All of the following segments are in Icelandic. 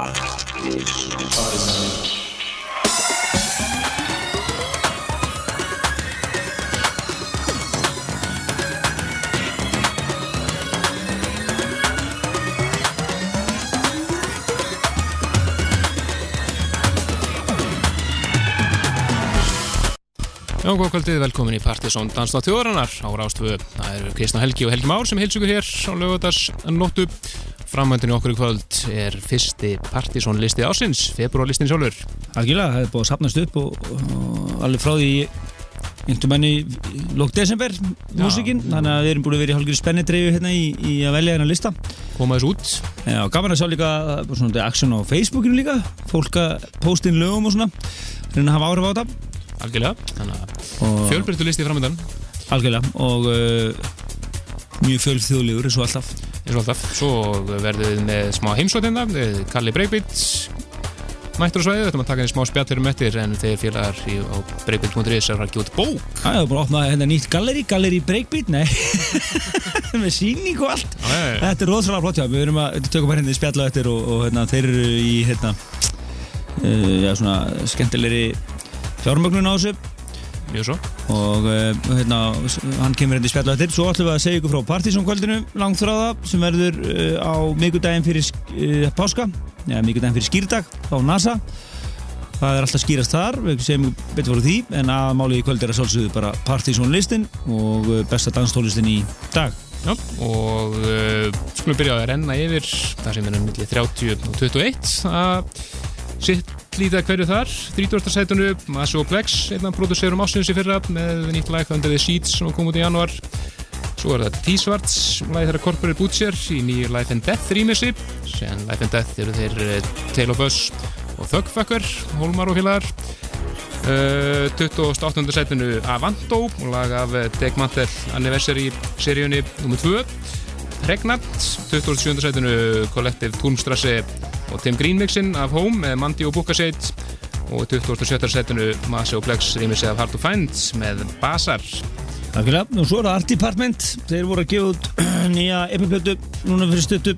Já, góð kvöldið, velkomin í Partisón Danstátt þjóðarinnar á Rástvöðu. Það eru Kristna Helgi og Helgi Már sem heilsugur hér á lögadagsnóttu. Framöndinu okkur í kvöld er fyrsti Partisón listi ásins, februarlistin sjálfur. Algjörlega, það er búið að sapnast upp og, og alveg frá því einhvern menni lók desember músikinn, þannig að við erum búin að vera í hálfur spennidreifu hérna í, í að velja hérna lista. Koma þessu út. Já, gaman að sjá líka svona action á Facebookinu líka. Fólk að posta inn lögum og svona reyna að hafa áhrif á þetta. Algjörlega, þannig að fjölbreyttu listi framöndan Algjörlega, og uh, mjög fjölþjóðlegur eins og alltaf eins og alltaf. Svo verðum við með smá heimsóttinda, Kalli Breykbít mættur á svæðið, þetta maður taka henni smá spjallir um eftir en þeir félagar í, á breykbít.is er að út bók. Það er bara að opna hérna nýtt galleri, galleri breakbeat, nei. Með síning og allt. Já, já, já. Þetta er rosalega flott hjá, við erum að tökum bara hérna í spjalla eftir og, og hérna, þeir eru í hérna uh, já, svona skemmtilegri fjármögnun á þessu og uh, hérna, hann kemur hérna í spjalla eftir. Svo ætlum við að segja ykkur frá partysónkvöldinu langþráða sem verður uh, á mikudaginn fyrir uh, páska. Eða mikudaginn fyrir skýrdag á NASA. Það er alltaf skýrast þar við segjum betur fyrir því en aðmáli í kvöld er að sjálfsögðu bara partysónlistin og besta danstólistin í dag. Já, og skulum byrja að renna yfir það sem er um milli 30 og 21 að sitt lítið hverju þar 30. sætunu Masu og Plex einna produserum ásins í fyrra með nýtt lag Under the Sheets sem kom út í januar svo er það T-Svarts lagi þeirra Corporate Butcher í nýju Life and Death rýmissi sem Life and Death eru þeir uh, Tail of Us og Thugfucker Holmar og félagar Uh, 28. setinu Avanto lag af eh, Deg Mantel Anniversary seríunni nr. 2 Pregnant 27. setinu Collective Turmstrasse og Tim Green mixin af Home með Mandy og Bukaseit. Og 27. setinu Masi og Plex rýmisi af Hard to Find með Basar. Algjörlega, og svo er það Art Department. Þeir voru að gefa út nýja epiplötu núna fyrir stuttu.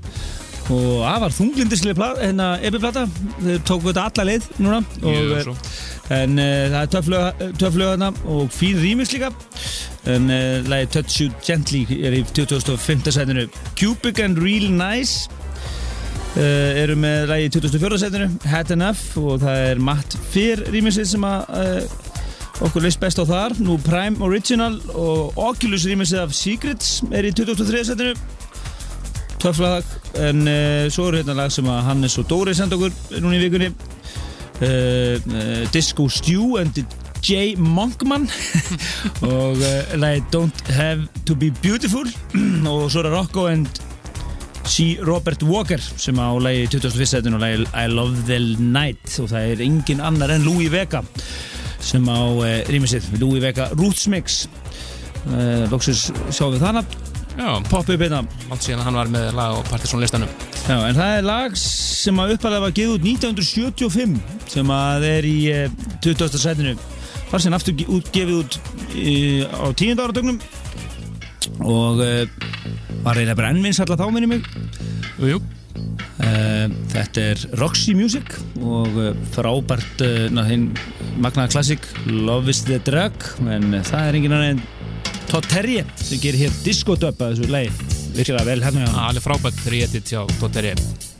Og afar þunglindislega hérna epiplata, þeir tóku þetta alla leið núna. Og, Mjög eh, en uh, það er töff lög hérna og fín rýmis líka. En uh, lagi Touch You Gently er í 2005. sætinu Cubic and Real Nice uh, eru með lagi í 2004. sætinu Had Enough og það er Matt Fear rýmisið sem að uh, okkur leist best á þar nú Prime Original og Oculus rýmisið af Secrets er í 2003. sætinu töfflag en uh, svo eru hérna lag sem að Hannes og Dóri senda okkur núna í vikunni Disco Stew and J. Monkman og lagi Don't Have To Be Beautiful og svo er það Rocco and C. Robert Walker sem á 21. setinu og lagi I Love The Night. Og það er engin annar en Louis Vega sem á uh, rýmisið Louis Vega Roots Mix. Uh, Lóksus sjáum við þannig Já, poppa upp hérna. Allt síðan hann var með lag á Partisan listanum. Já, en það er lag sem að uppalega var gefið út 1975 sem að er í eh, 20. sætinu var sem aftur gefið út í, á tíunda áratögnum og uh, var reyna brennvins alltaf þá minni mig. Jú, jú, uh, þetta er Roxy Music og uh, frábært uh, magnaða klassik Love is the Drug en það er engin annar en Todd Terje sem gerir hér disco-dub að þessu lagi. Virkilega vel hérna alveg frábært réttitt hjá Dotteri Já,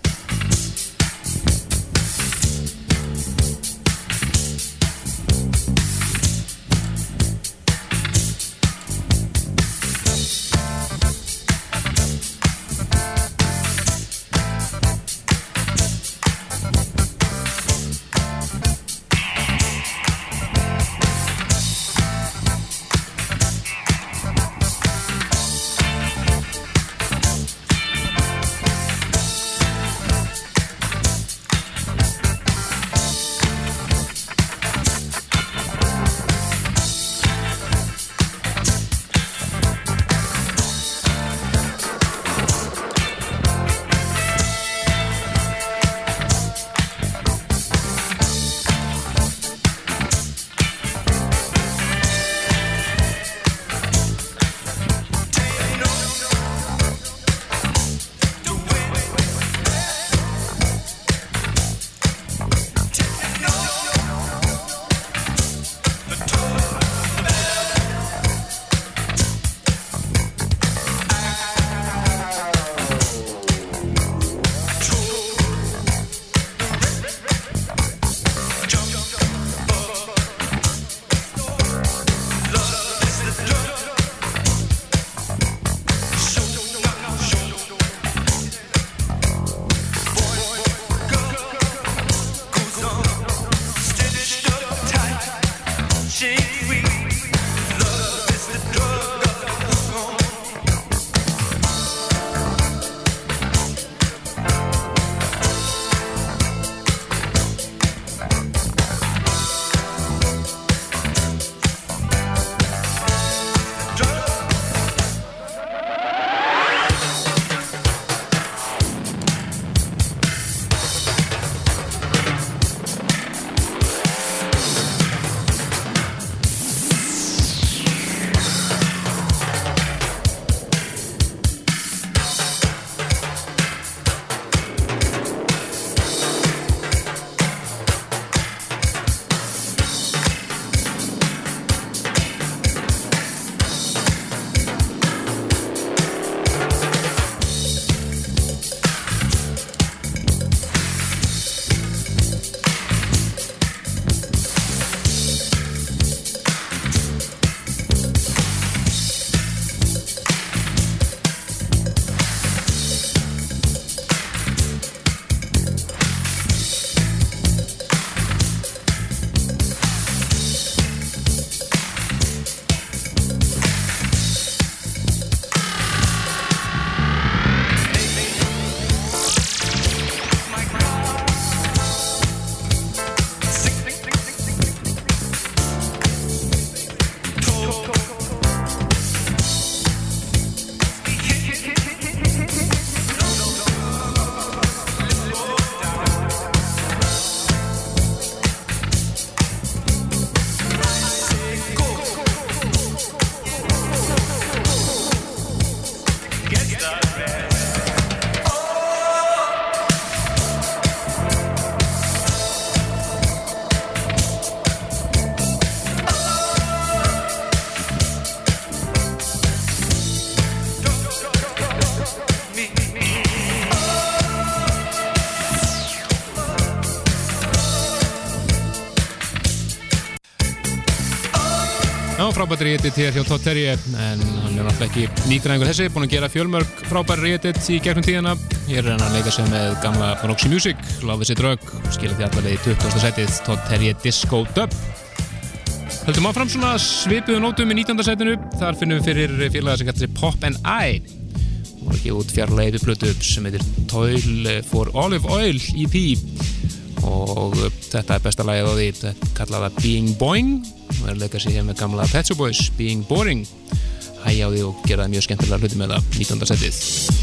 frábært réttit hér hjá Todd Terje en hann er náttúrulega ekki nýgræðingur. Þessi búin að gera fjölmörg frábæri réttit í gegnum tíðina. Hér er hann að leika sig með gamla Roxy Music Is A Drug skilja því allavega í 20. setið Todd Terje Disco Dub. Höldum áfram svona svipuðu nótum í 19. setinu þar finnum við fyrir félaga sem kallar sig Pop and I. Og ekki út fjarlægi við blötu sem heitir Toil for Olive Oil EP og þetta er besta lagið á því þetta kallaða Being Boing er að leika sig hér með gamla Pet Shop Boys Being Boring því og gera það mjög skemmtilega hluti með það 19. setið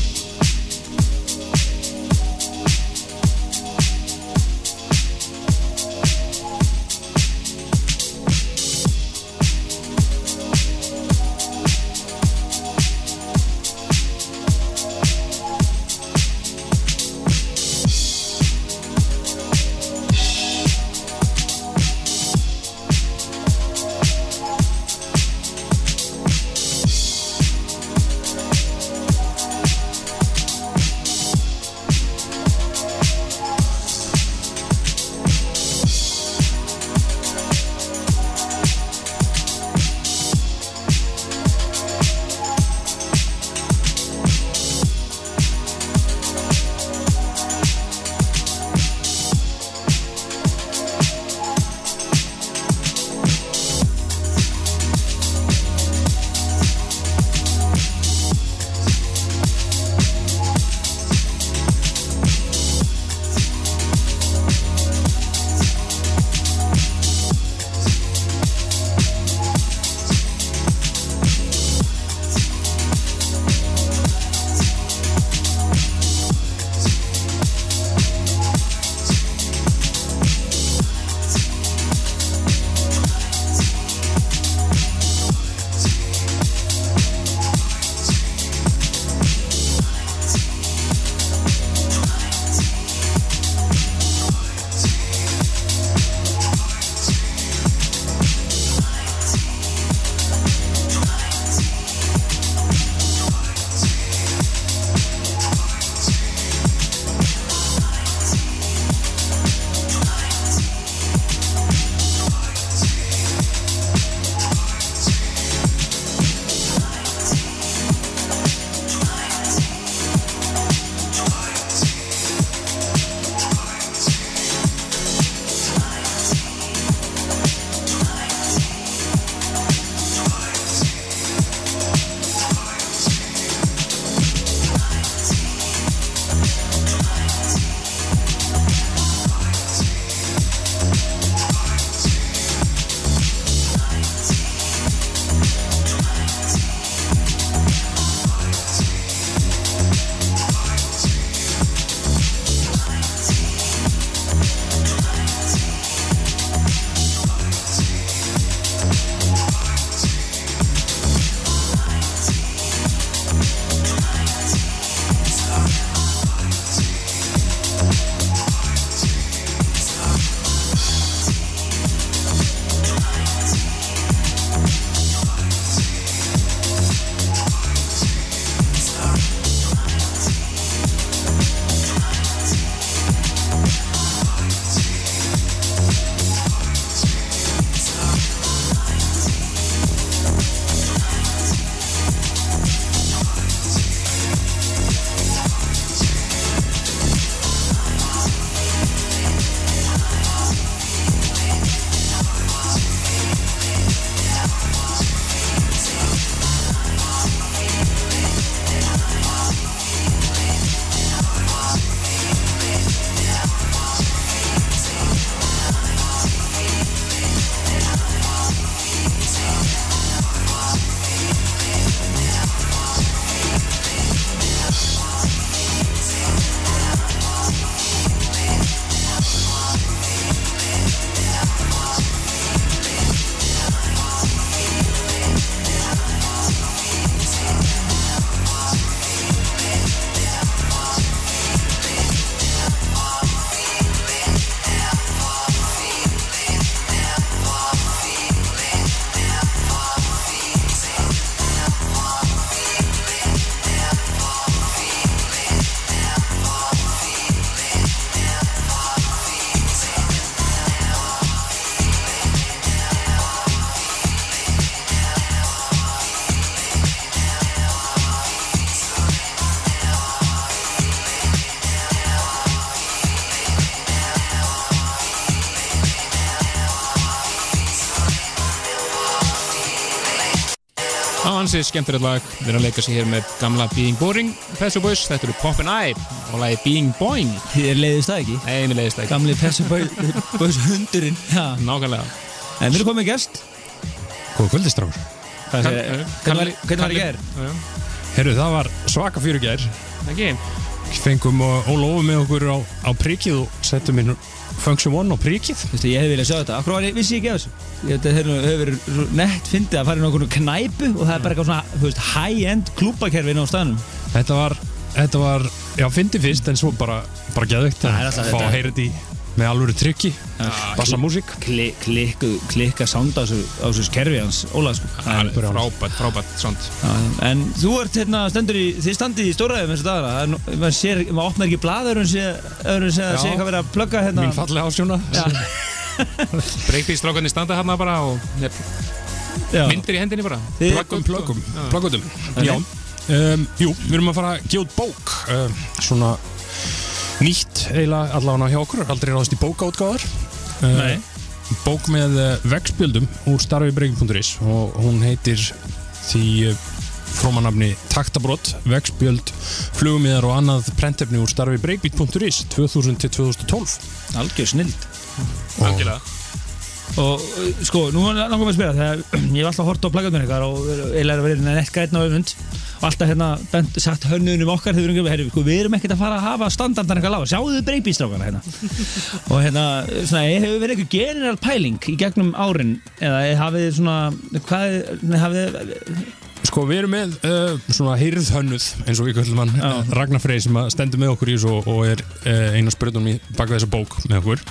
ansið skemmtilegt lag Við erum að leika sér hér með gamla Being Boring Pet Shop Boys, þetta eru Pop and I og lagi Being Boing Þið leiðist það ekki? Nei, mér leiðist það ekki Gamli Pessu Böðs hundurinn. Nákvæmlega En við erum komið gæst Góða kvöldistrákur Hvernig var í gær? Herru, það var svaka fyrir gær Ekki? Fengum Ólófu með okkur á, á prikið og settum inn Function One á prikið Þú veist, ég hefði viljað sjá þetta. Akkur var ég, vissi ég ekki af þessu. Ég veit að þeir hefur verið nett fyndið að fara á okkur knæpu og það er bara eitthvað svona, þú veist, high-end klúbakerfi inn á staðnum. Þetta var, þetta var, já, fyndi fyrst en svo bara, bara geðvikt Það að fá að heyra þetta í með alvöru tryggi, bassa músík Kli, klikku, klikka sound á þessu, á þessu kerfi hans, Óla, sko. Frábært, frábært Já, En þú ert hérna, stendur í, þið standið í stóraðum þessu dagara. Það er nú- Maður sér, maður opnar ekki blað öðrum sé, öðrum sé að sé eitthvað verið að plugga hérna. Mín fallega ásjóna Já, Breakbeat strákarnir standa hérna bara og myndir í hendinni bara. Plöggum, plöggum, Já. plöggutum um, jú, við erum að fara að gefa út bók um, Svona nýtt eiginlega allavega hjá okkur Aldrei ráðast í bókaútgáðar uh, Nei. Bók með uh, vegspjöldum úr starfibreygin.is og hún heitir því uh, frómanafni Taktabrott, vegspjöld, flugumíðar og annað prentefni úr starfibreygin.is 2000-2012 Algjör snild. Algjörlega. Og sko, nú langar mér að spyrja þegar ég hef alltaf hort á plaggatmenn ykkar og eiginlega verið nett grætna á öfund og alltaf hérna bent, sagt hönnunum okkar þegar við erum herri, sko, við erum ekkert að fara að hafa standardan eitthvað lága, sjáðu þið breybístrákana hérna? Og hérna, svona, hefur verið eitthvað general pæling í gegnum árin? Eða hafið þið svona hvað, nei, hafið þið Sko við erum með uh, svona heyrð hönnuð eins og við köllum hann uh, Ragnar Frey sem að stendur með okkur í þessu og, og er uh, eina spröðunum í baka þessa bók með okkur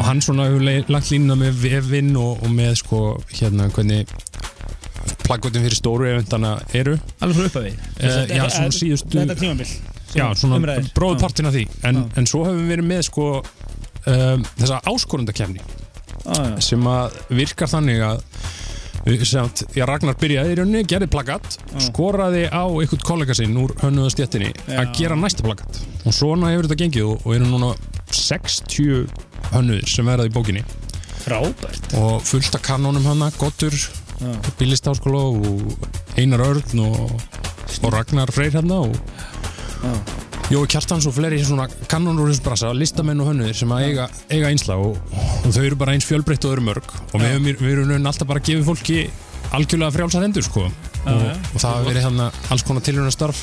og hann svona hefur lagt línuna með vefinn og, og með sko hérna hvernig plaggotin fyrir stóru eventana eru alveg frá uppafi Eh, já, svona síðustu- þetta tímabil Já, svona umræðir. bróðpartin af því en, Já. en svo hefur við verið með sko um, þessa áskorundakefni já. sem að virkar þannig að að, já, Ragnar byrjaði í rauninni, gerði plaggat skoraði á einhvern kollega sinn úr hönnuðastjettinni Já. að gera næsta plaggat og svona hefur þetta gengið og, eru núna 60 hönnuðir sem verða í bókinni. Frábært. Og fullt af kanónum hana, Gottur Já. Bílistáskóla og Einar Örn og, og Ragnar Freyr hérna og Jói Kjartans og fleiri svona kanónur úr þessum brasa, listamenn og hönnuðir sem að eiga, eiga einsla og, og þau eru bara eins fjölbreytt og eru mörg. Og við, höfum, við raun alltaf bara gefa fólki algjörlega frjálsar hendur sko. Og, já. og það hafa verið hérna alls konar tilhörna starf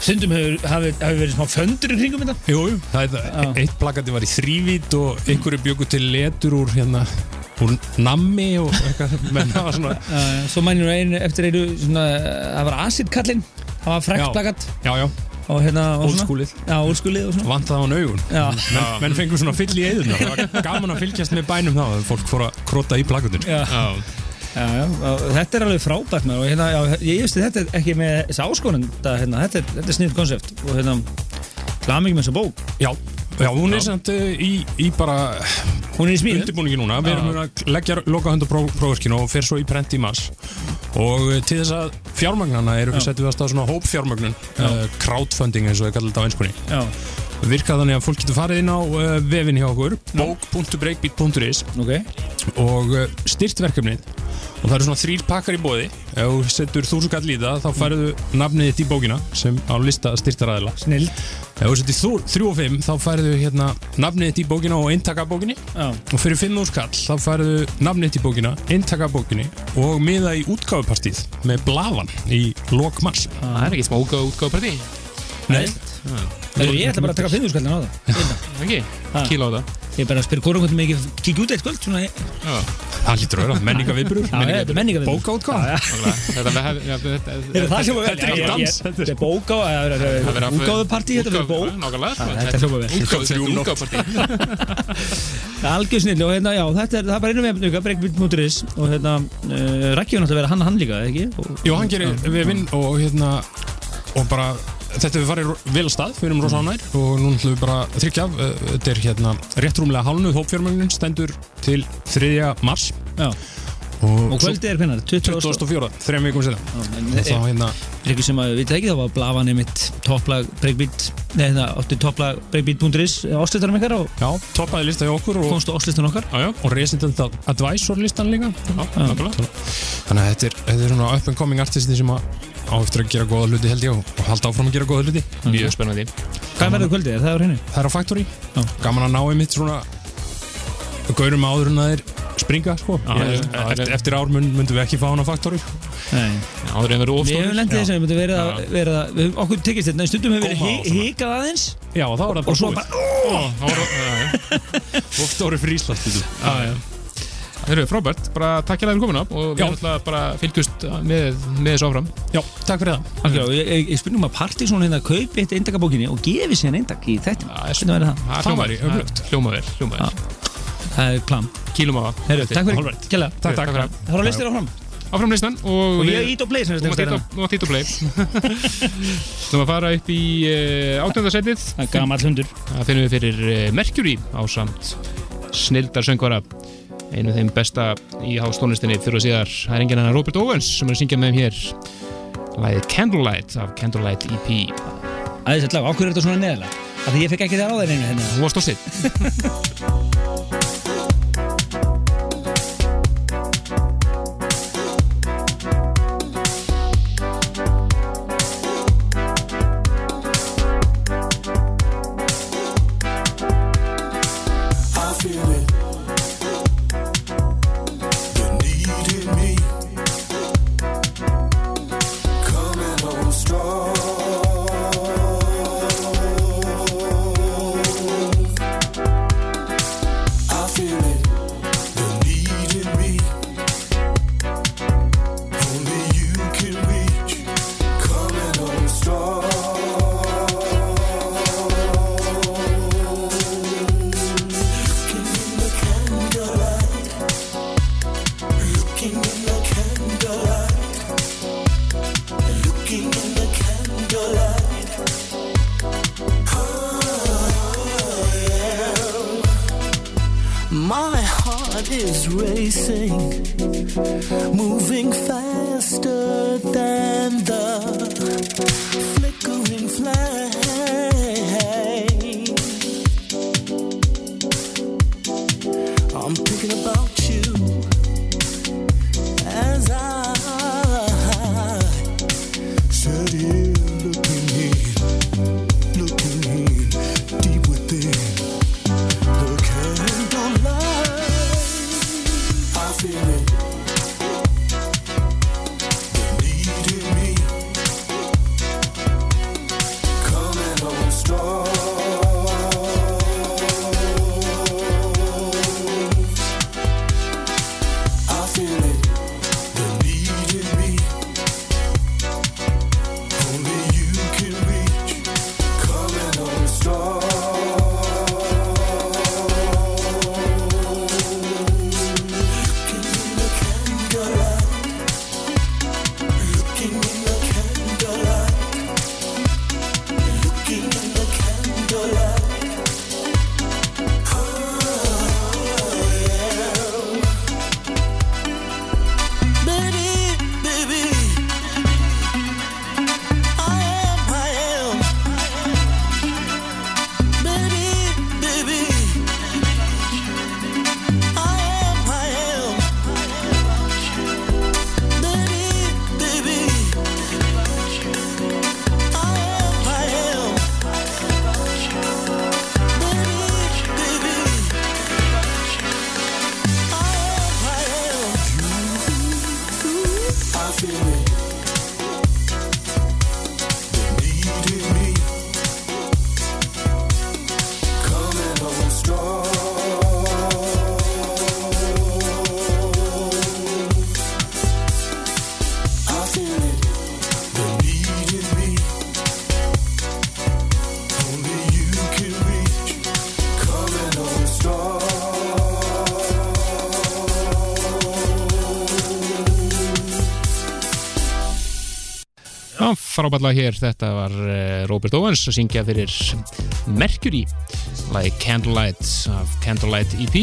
Stundum hefur, hafi, hafi verið smá föndur í kringum þetta. Jú, jú, það er, Já. eitt plakati var í þrývít og einhverju bjöku til letur úr hérna úr nammi og eitthvað. Menn það var svona, Já, já, Svo mænir nú einu eftir einu svona, það var Acid-kallinn það var frekt Já. plakat. Já, já, og hérna og svona- óskúlið Já, úrskúlið og svona. Vant það á naugun Já, menn, fengur svona fyll í eðuna það var gaman að fylgjast með bænum þá fólk fór að krota í plakatun já, Já, já, þetta er alveg frábært maður. Og hérna, já, ég veist þetta er ekki með þessa áskonunda, hérna, þetta er, þetta er sniðt konsept. Og hérna, hlamingi með þessa bók. Já, já, hún er samt uh, í, í bara hún er í smíðu undirbúningi núna, við erum að leggja loka hund á prófverkinu og fer svo í prent í mars. Og uh, til þess að fjármagnana erum við settum við að staða svona hópfjármögnun uh, crowdfunding eins og við kallum þetta á einskunni virkað þannig að fólk getur farið inn á uh, vefin hjá okkur bók.breakbeat.is ok. og uh, styrt verkefnið. Og það eru svona þrýr pakkar í bóði ef þú setur þúsund kall í það þá færðu nafnið þitt í bókina sem á lista styrtaræðila Snill ef þú setur þrjú- og fimm þá færðu hérna nafnið þitt í bókina og eintaka af bókinni Já, og fyrir fimm úr kall þá færðu nafnið þitt í bókina eintaka af bókinni og miða í útgáfupartíð með blafan í lok mars. Það er ekki smá útgáð útgáðparti Nei, Heyrðu, ég ætla bara að taka fimmúrskallin á það. Ekki, kíla á það Ég er bara að spyrja hvort hvernig mikið kíkja út eitt kvöld það lítur að vera. Menninga viðbrur Já, já, þetta er nákvæmlega. Þetta Er það sem að Þetta er ekki dans, Þetta er bóká Útgáðupartí, þetta er bók. Nákvæmlega, sko. Er er Algjör snill og hérna, já, þetta er, það er bara einu vefn líka, breakbeat.is og hérna, uh, Raggi var náttúrulega að vera hann, hann líka, ekki? Og, Jú, hann gerir vefinn og hérna og bara þetta við farið vel að stað, við erum rosa ánægir og nú ætlum við bara að tryggja af, uh, þetta er hérna rétt rúmlega hálnuð hópfjármögnin stendur til 3. mars Já, Og kvöldið er hvernig? 20. 2004, þrejum vikum setna Það þá hérna er ekki sem að við ekki, þá var blafan einmitt topplag breakbeat, það átti topplag breakbeat.is áslistanum ykkar og já, toppaði lista hjá okkur og, komstu áslistan okkar Já, já, og Resident Advisor listan líka já, nákvæmlega þannig að þetta er, þetta er svona up and coming artisti sem að á eftir að gera góða hluti held ég og, halda áfram að gera góða hluti. Mjög spennandi. Hvað verður kvöldið? Er það á hreinu? það er á Factory. Já. gaman að ná einmitt svona gaurum áður en að þeir springa sko. Já, Ég, eftir, já. eftir ár mynd, myndum við ekki fá hann á Factory. Nei. Já, það er verið Við ofstóður lendið þess að við myndum verið að, verið að við, höfum- okkur tekist þetta, en stundum hefur svona. hikað aðeins. Já, þá er það og bara svo búið. bara, og stóri frísland Það eru frábært, bara takk hjá það fyrir komuna og við Já. ætla bara fylgjust með, með þessu áfram. Já, takk fyrir það. Algjörlega, ég, ég, ég spurnum að Partíson hérna kaupi eitt eindakabókinni og gefi sér eindak í þetta. Það? Er Hvernig verður það? Er plan. Á Herru, takk fyrir, kjalla Takk, takk. fyrir. það. Var að listir áfram. Áfram listan og, Og við- ég ít og play og- mátt ít og play. Þú maður fara upp í átjöndarsætið Það er gamall hundur. Það finnum við fyrir uh, Mercury á samt snildar söngvara einu þeim besta í hástónlistinni fyrir og síðar. Það er enginn annar Robert Owens sem er að syngja með þeim hér lagið Candlelight af Candlelight EP Æðis að lag, ákveður er þetta svona neðalega Af því ég fekk ekki það á þeir einu hérna. Þú varst á sitt Já, frábætlega hér, þetta var eh, Robert Owens að syngja fyrir Mercury lagið Candlelight af Candlelight EP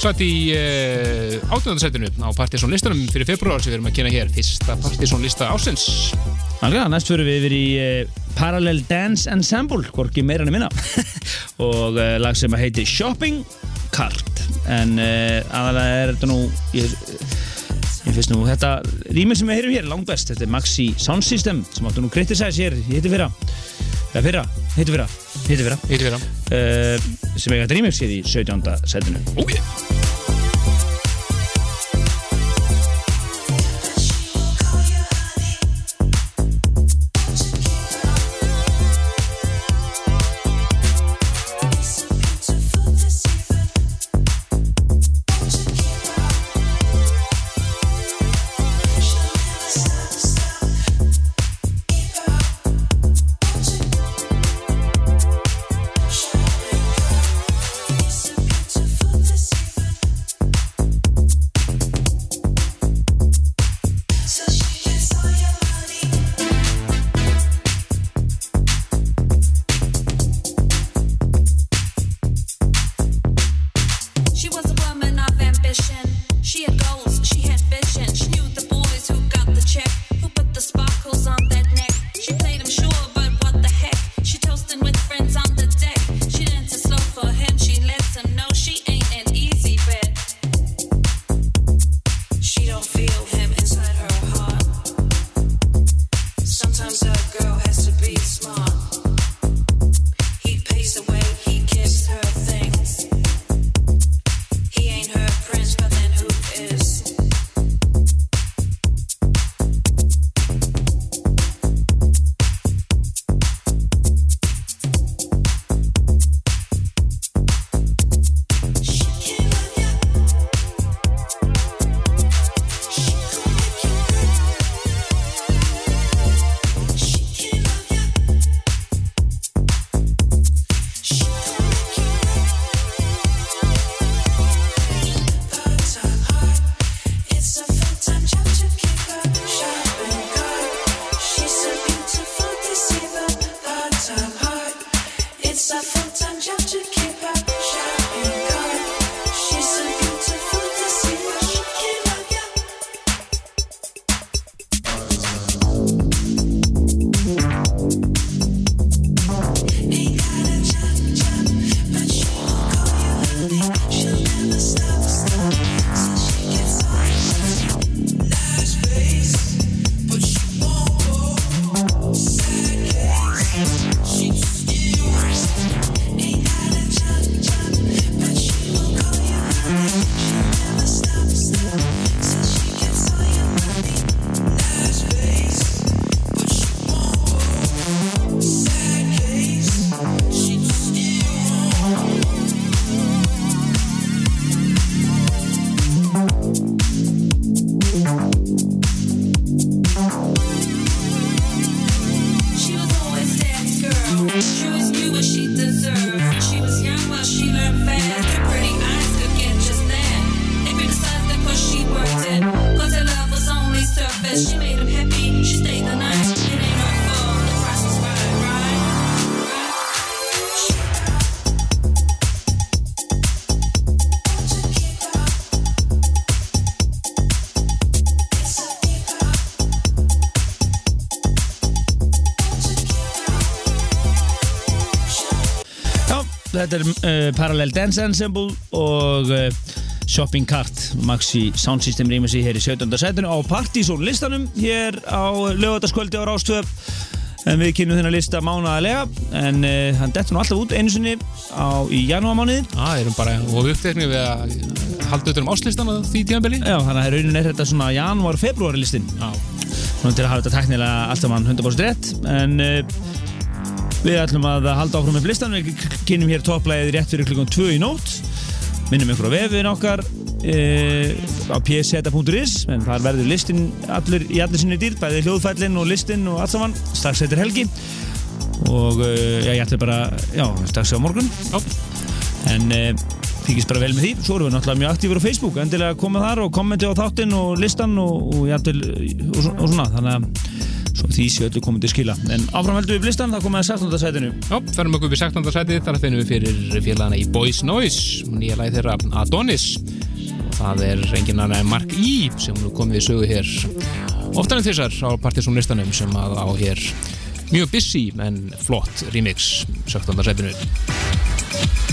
Satt í uh, átjöndarsætinu á Partiðsson listanum fyrir februar sem við erum að kynna hér. Fyrsta Partiðsson lista ásins Alveg, næst fyrir við yfir í uh, Parallel Dance Ensemble, hvorki meira en minna. Og uh, lag sem að heiti Shopping Cart. En aðalega er þetta nú ég, ég finnst nú þetta rýmur sem við heyrum hér langt best, þetta er Maxi Sound System sem áttu nú kritisæðis hér, heiti fyrra. Eða fyrra, heiti fyrra heiti fyrra, við það uh, sem eiga rýmur sér í 17. setinu. Ói Parallel Dance Ensemble og uh, Shopping Cart Maxi Sound System rýmur sig hér í 17. setinu á Partizón listanum hér á lögataskvöldi á Rástöð. En við kynum þennan lista mánaðarlega en uh, hann dettur nú alltaf út einu sinni á, í erum bara og upptekni við að halda auðvitað um áslistan á því tíðanbeli Já, þannig að raunin er þetta svona janúar-februari listin Já, svona til að hafa þetta teknilega alltaf mann 100% rétt en uh, við ætlum að halda áfram með listan við kynum hér topplæðið rétt fyrir klukkan 2 í nótt. Minnum ykkur á vefin okkar uh, á pseta.is en þar verður listin allur í allir sinni dýr bæði hljóðfællin og listin og allt saman. Strax eftir helgi. Og uh, já, ég ætla bara, já, strax á morgun. Já, en uh, fylgist bara vel með því. Svo erum við náttúrulega mjög aktífur á Facebook. Endilega koma þar og kommenti á þáttinn og listan og, og, og, og svona. Þannig að því sé öllu komið til skila en áfram heldum við listan, það komið að 16. sætinu Já, ferum okkur upp í 16. sæti, þar finnum við fyrir félagana í Boys Noise, nýja lagi þeirra Adonis. Og það er annar en Mark E. sem komið í sögu hér oftar en þessar á Partiðsson listanum sem að á hér mjög busy en flott remix 16. sætinu.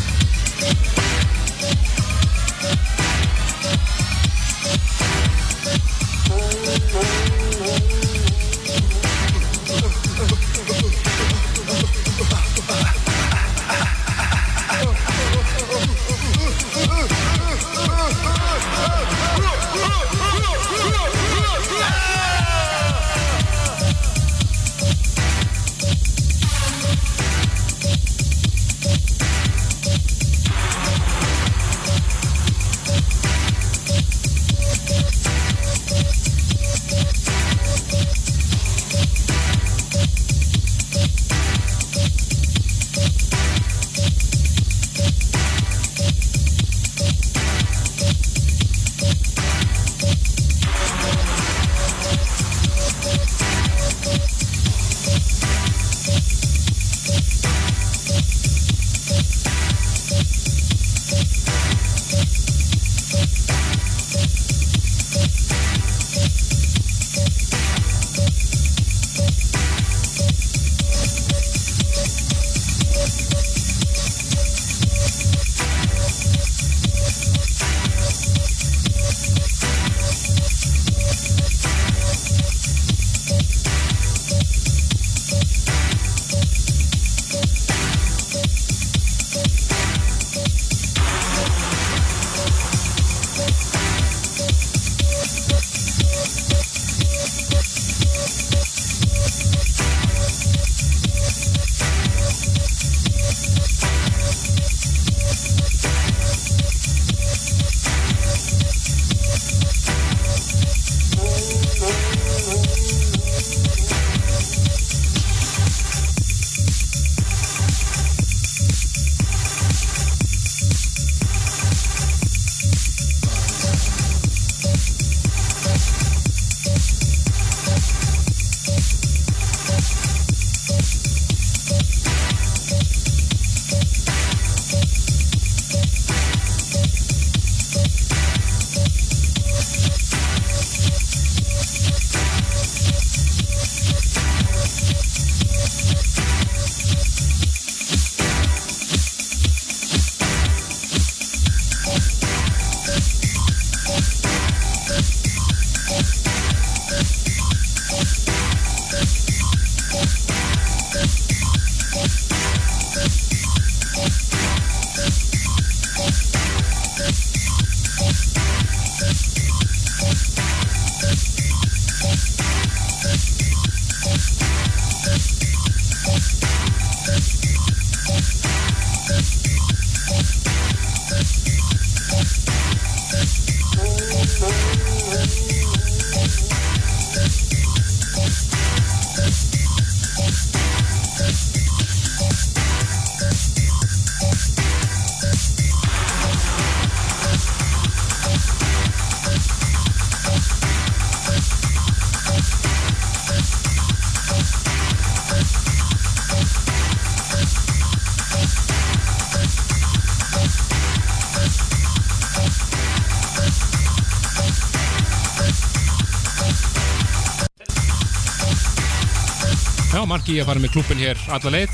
Já, Marki að fara með klúppin hér alla leið.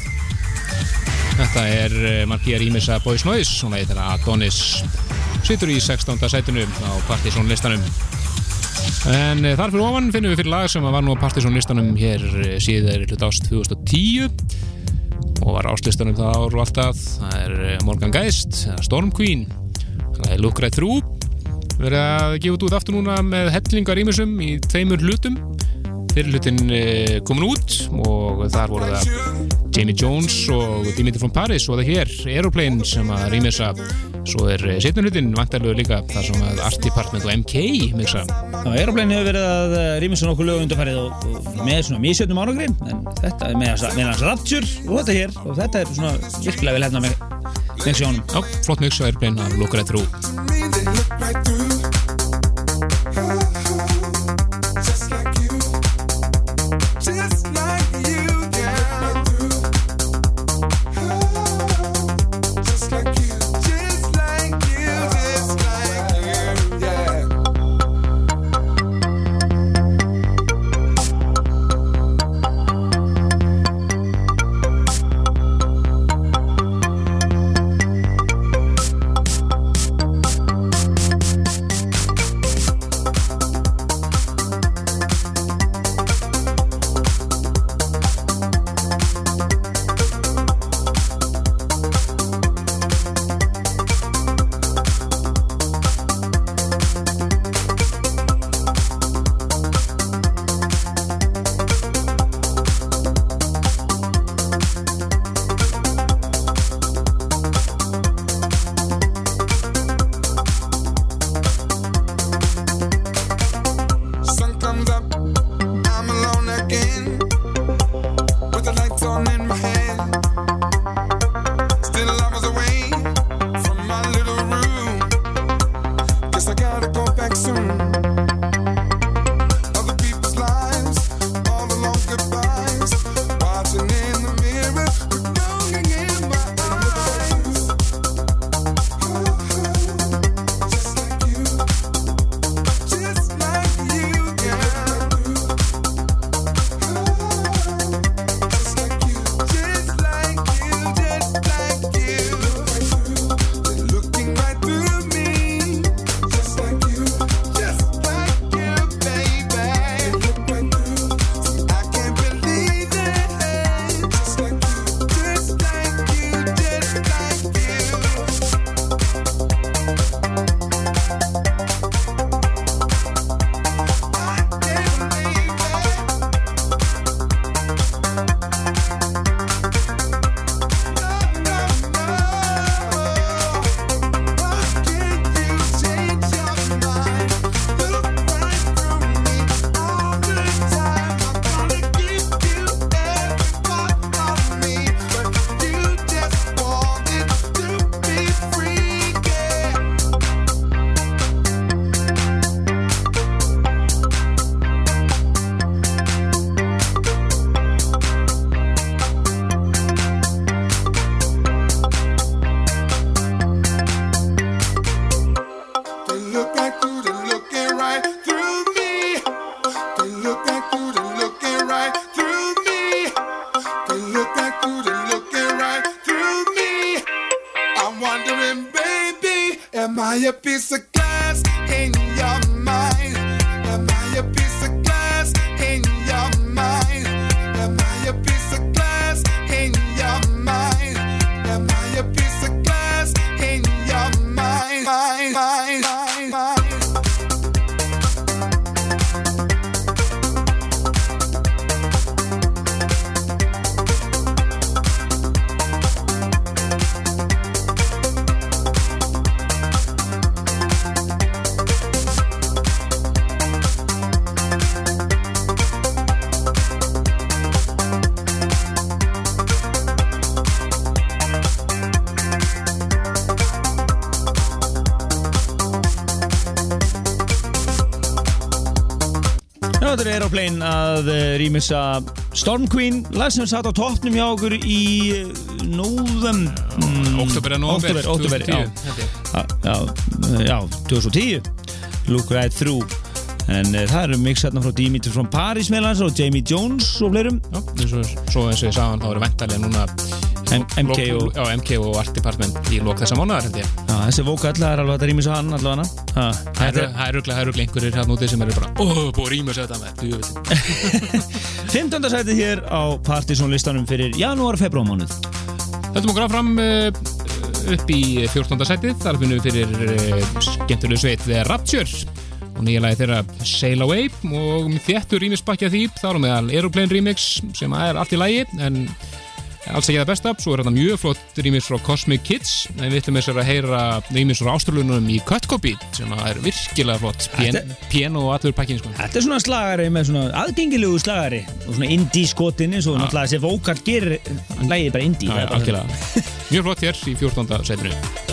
Þetta er eh, Marki að rýmisa Boys Noise, svona eitthvað Adonis. Situr í 16. sætinu á Partiðsson listanum. En e, þar fyrir ofan finnum við fyrir lag sem var nú á Partiðsson listanum hér e, síðar hlut ást 2010 og var áslistanum það ár og alltaf. Það er eh, Morgan Geist, Storm Queen. Það er Look Right Through. Verið að gefa út aftur núna með hellingar rýmisum í tveimur hlutum fyrir hlutin eh, komin út og þar voru það Jamie Jones og Dimitri from Paris og það hér Aeroplane sem að rýmisa svo er setjum hlutin vantarlegu líka þar sem að Art Department og MK mixa. Já, Aeroplane hefur verið að rýma svona okkur lög undarfærið og, og með svona mísjöndum ánagri en þetta er með, með hans Rapture og þetta hér og þetta er svona virkilega vel hefna með mixjónum Já, flott mix og Aeroplane að lukka rétt þrú. Að uh, rýmisa Storm Queen, lag sem satt á toppnum hjá okkur í nóðum Oktober Oktober, oktober, já. 2010, held ég. Já, já, 2010 Look Right Through. En uh, það eru mix hérna frá Dimitri frá Paris meðlans og Jamie Jones og fleirum. Já, svo eins og ég sagði þá eru væntalega núna M- MK og- já, MK og Art Department í lók þessa mánuðar held ég. Já, þessi vókall er alveg að rýmisa hann allavega Það eru er örugglega einhverjir hérna úti sem eru bara Ó, búið að rýma sér þetta með djöfull." 15. sætið hér á Partizón listanum fyrir janúar, februar mánuð Höldum okkur áfram uh, upp í 14. sætið þar finnum við fyrir uh, skemmtilegu sveit Rapture og nýja lagi þeirra Sail Away og þéttur rýmisbakki að því þar á meðal Aeroplane Remix sem er allt í lagi en alls ekki það besta svo er þetta mjög flott rýmis frá Cosmic Kids en við ætlum þess að heyra rýmis frá ástralunum í Cut Copy sem er virkilega flott piano og allur pakkin sko. Þetta er svona slagari með svona aðgengilegu slagari og svona indie skotin eins og náttúrulega þessi vókall gerir lægið bara indie mjög flott hér í 14. sætinu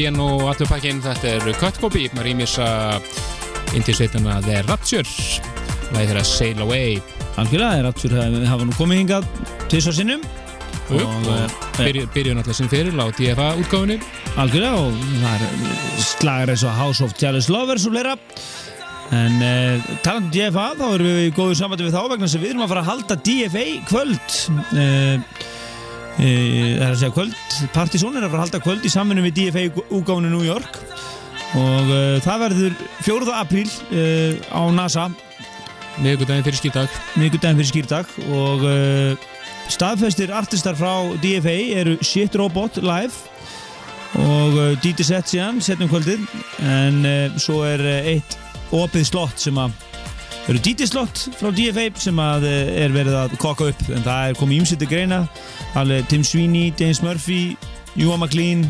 piano og allur pakkin þetta er Cut Copy með rýmisa indisveitina The Rapture. Lagi þeirra Sail Away. Algjörlega, aftur að við hafa nú komið hingað tvisar sinnum. Og og eh, byrju, byrju náttúrulega sinn fyrir á DFA útgáfunni. Algjörlega og það er slagar eins og House of Jealous Lovers og fleira. En uh, talandi um DFA þá erum við í góðu sambandi við þá vegna sem við erum að fara að halda DFA kvöld. Uh, það er að segja kvöld. Partizón er að fara að halda kvöld í samvinnu við DFA úgáfunu New York. Og uh, það verður 4. apríl uh, á NASA. Miðvikudaginn fyrir skýrdag miðgudaginn fyrir skýrdag og uh, staðfestir artistar frá DFA eru Shit Robot live og DJ set síðan setnum kvöldið. En svo er eitt opið slott sem að eru DJ slott frá DFA sem að er verið að koka upp. En það er komið ímsýtti greina alveg Tim Sweeney, James Murphy Ewan McLean,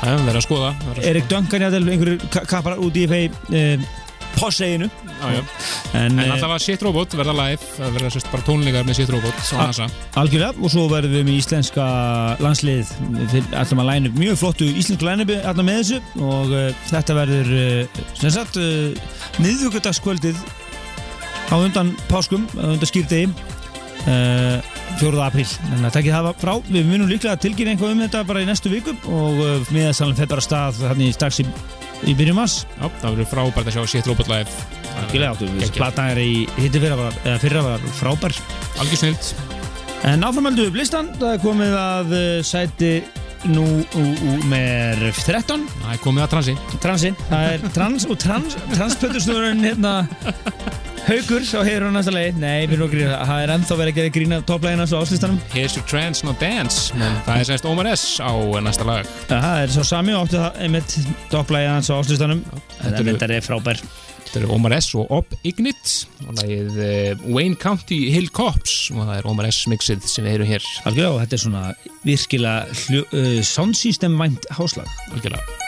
Það er verið að skoða er að- Erik Duncan einhverju ka- kappar úr DFA uh, posseginu Já, já. en, En uh, alltaf var Shit Robot verða live Það verða sérst bara tónleikar með Shit Robot Algjörlega og svo verðum við með íslenska landslið. Ætlum að læna upp mjög flottu íslensku lænubi alltaf með þessu og uh, þetta verður uh, sem sagt uh, miðvíkudagskvöldið á undan páskum, á undan skýrdegi 4. apríl. En að tekja það frá, við munum líklega að tilkynna eitthvað um þetta bara í næstu viku og uh, miðasalinn fer bara af stað þannig strax í, í byrjum mass Já, það verður frábært að sjá Shit Robot live. Algjörlega áttu, platan er í hitti fyrra fyrra var frábær. Algjör snilt En áframöldu upp listan, það er komið að uh, sæti nú með 13 Það er komið að transi. Transi, það er trans og trans transpöldustúrun hérna Haugur á á næsta leið Nei, við erum okkur í það, það er ennþá verið að gera grína topplægina svo áslistanum Here's your trance, not dance. Men það er sérst Omar S á næsta lag. Það er svo sami og áttu það einmitt topplægina á áslistanum þetta er frábær. Þetta eru Omar S og Ob Ignit og lagið uh, Wayne County Hill Cops. Og það er Omar S mixið sem við heyrum hér. Algjörlega, og þetta er svona virkilega uh, sound system vænt háslag. Algjörlega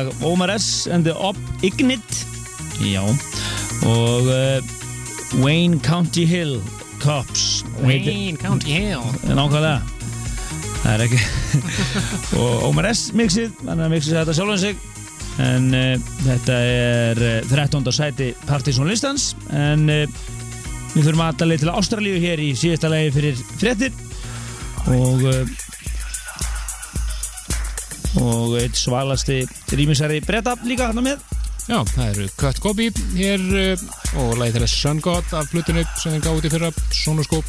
lag Omar S and the Op Ignit. Já. Og uh, Wayne County Hill Cops. Wayne County Hill. Nákvæmlega. Það er ekki og Omar S mixið, hann er mixið þetta sjálfan sig. En uh, þetta er uh, 13. sæti Partizón listans. En við þurfum að leið til Ástralíu hér í síðasta lagi fyrir fréttir. Og og eitt svalasti rýmisari breyta líka hann með. Já, það eru Cut Copy hér uh, og lagið þeirra Sun God af plutinu sem þeir gáði fyrra Sonoskop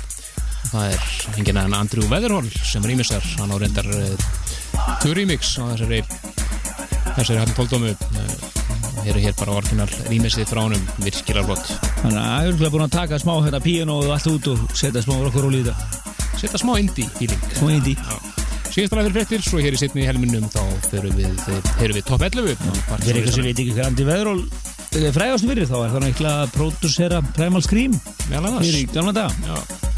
það er enginn aðeins Andrew Weatherhall sem rýmisar, hann á reyndar uh, tvö remix á þessari þessari hann tóldómu hér er hér bara orginal rýmisið frá honum virkilega flott. Þannig að ég er búin að taka smá hérna píano og allt út og setja smá rockaról í þetta. Setja smá indie feeling. Smá indie. Síðast lag fyrir fréttir, svo hér í setni helminum þá förum við, erum við top 11 Fyrir eitthvað sem veit ekki hvað Andy Veðról frægastu fyrir þá er það náttúrulega að pródúsera Primal Scream. Fyrir í gamla dag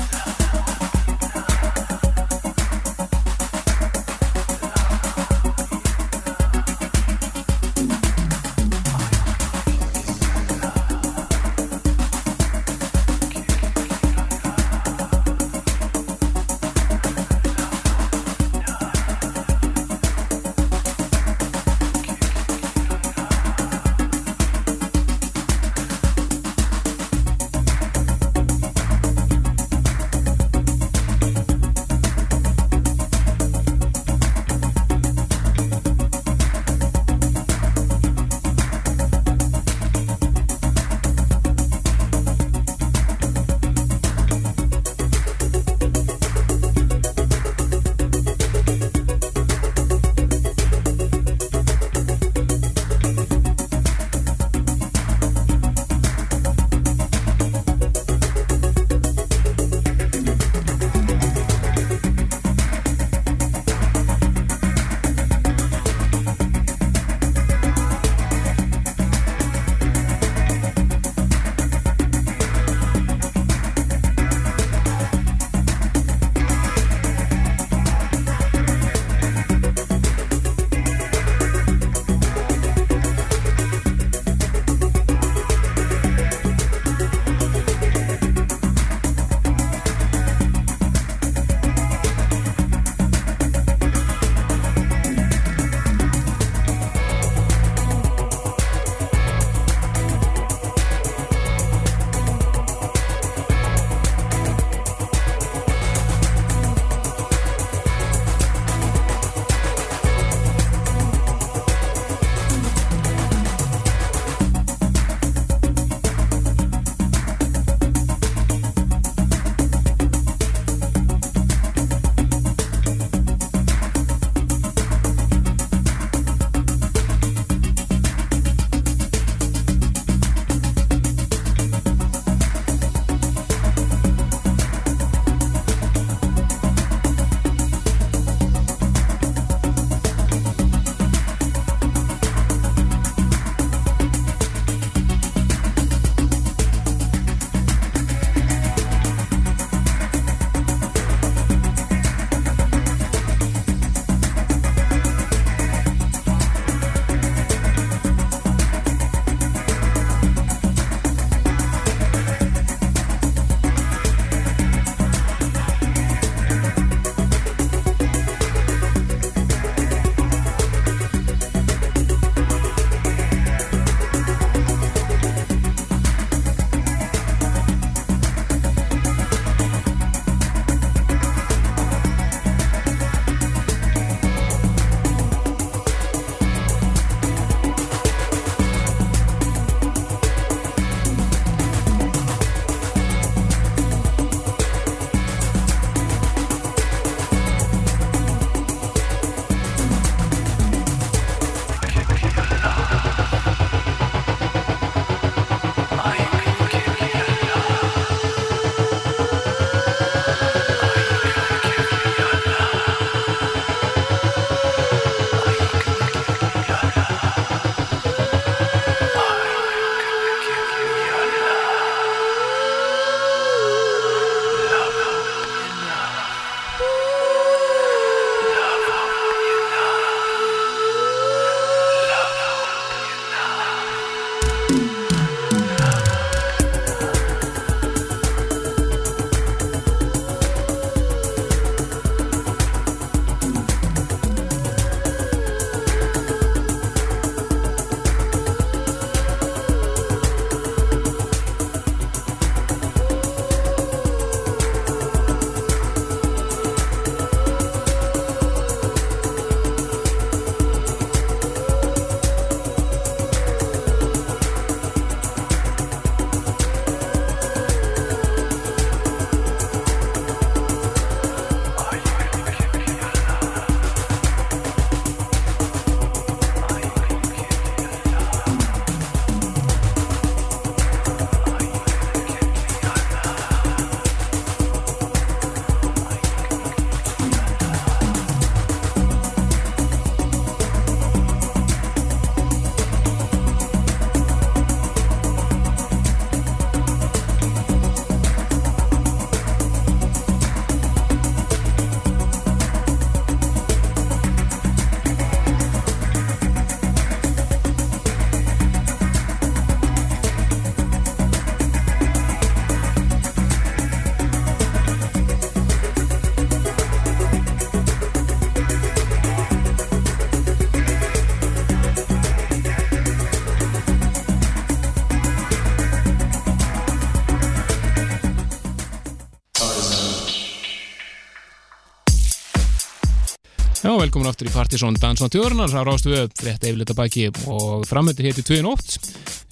velkomin aftur í Partizón Dansson Tjörnar, það rástu við upp frétta yfirleita baki og framöndir héti 2 nótt.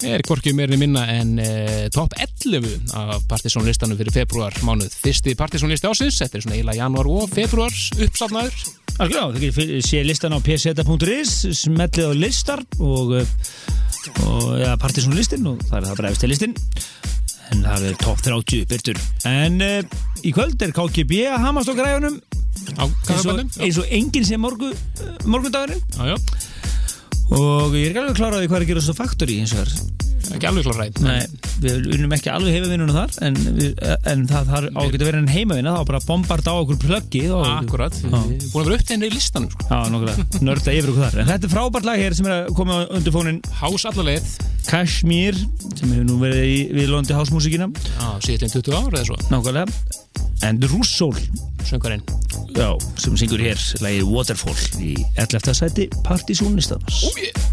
Er hvorki meirinni minna en e, top 11 af Partizón listanum fyrir februar mánuð. Fyrsti Partizón listi ásins, þetta er svona eiginlega januar og februar uppsafnaður. Þú getur sé listan á pseta.is smellið á listar og, uh, og ja, Partisan listin og það er það bara eftir listin en það er top 30 byrtur en uh, í kvöld er KGB að hamast græjunum. Á eins og, enginn sem morgu, uh, morgundagurinn. Já, já, og ég er ekki alveg kláraði hvað er að gera svo faktori eins og það ekki alveg rætt. Nei, við unnum ekki alveg heimavinnuna þar en, við, en það þarf á að verið en heimavinna þá bara bombarda á okkur plöggið og Akkurat, við erum búin að vera upptegni í listanum. Sko. Já, nokkulega, nörda yfir okkur þar. En þetta er frábært lag hér sem er að koma undir fónin Hás allarleið, Kashmir sem hefur nú verið í viðlóndi hásmúsíkina á síðan 20 ára eða svo, Nákvæmlega En Russól söngarinn. Já, sem syngur hér lagið Waterfall í 11. sæti Partysónistans Don't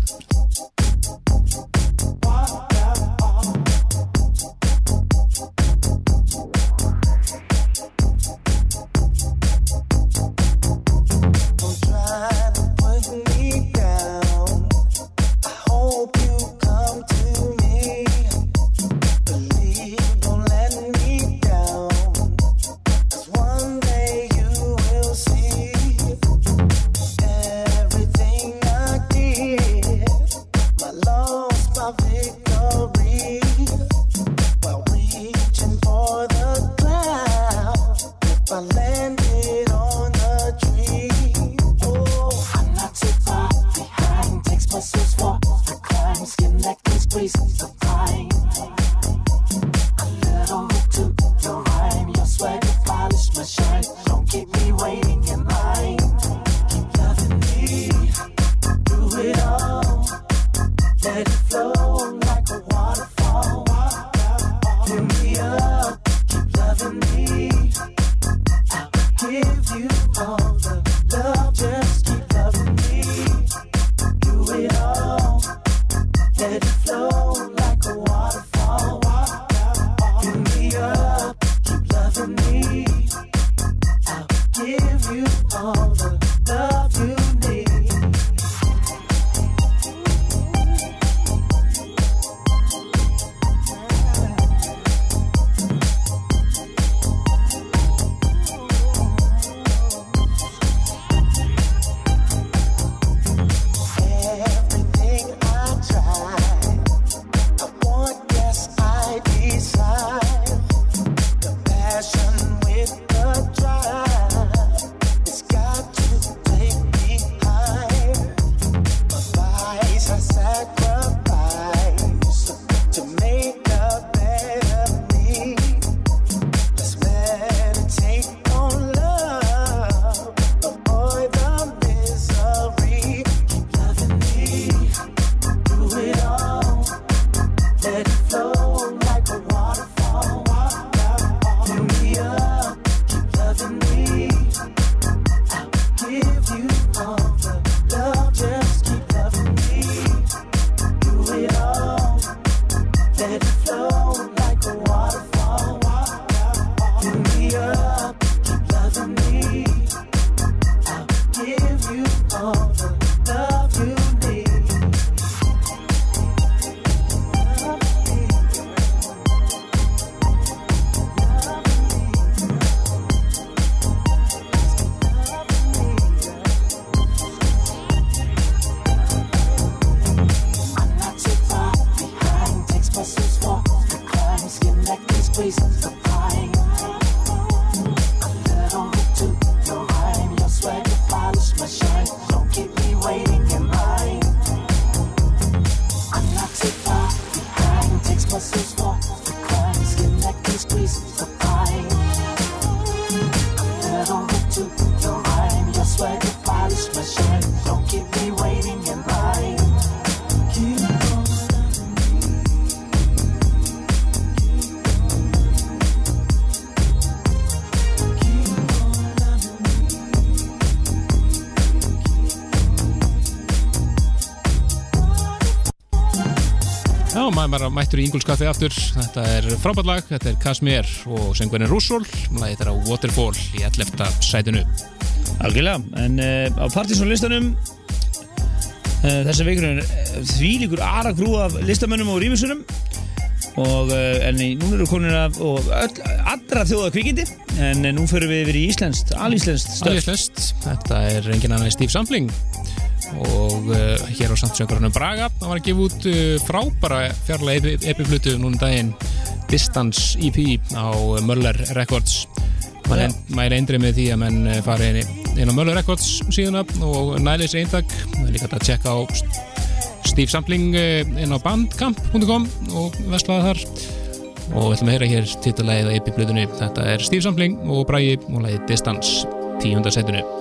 Maður bara mættur í Ingolskaffi aftur. Þetta er frábært lag, þetta er Kashmir og söngurinn Russol. Lagið er á Waterfall í 11. sætinu. Algjörlega, en uh, á Partisan listanum uh, þessa vikunum er því líkur aðra grú af listamönnum og rýmisunum og uh, en nú eru konin af og öll, allra þjóða kvikindi en nú förum við yfir í íslenskt, alíslenskt Alveg þetta er engin annan en Steve Sampling og uh, hér á samtsöngurinn Braga, hann var að gefa út uh, frábæra fjarlæg epiflutu núna um daginn Distance EP á uh, Möller Records. Maður eindrið með því að menn fari inn, inn á Möller Records síðuna og nælis eintak það er líka að tjekka á St- Steve Sampling inn á bandcamp.com og veslaði þar. Og við ætlum að heyra hér titulægið á EP-blutunni þetta er Steve Sampling og Bragi og lægið Distance tíundarsætunu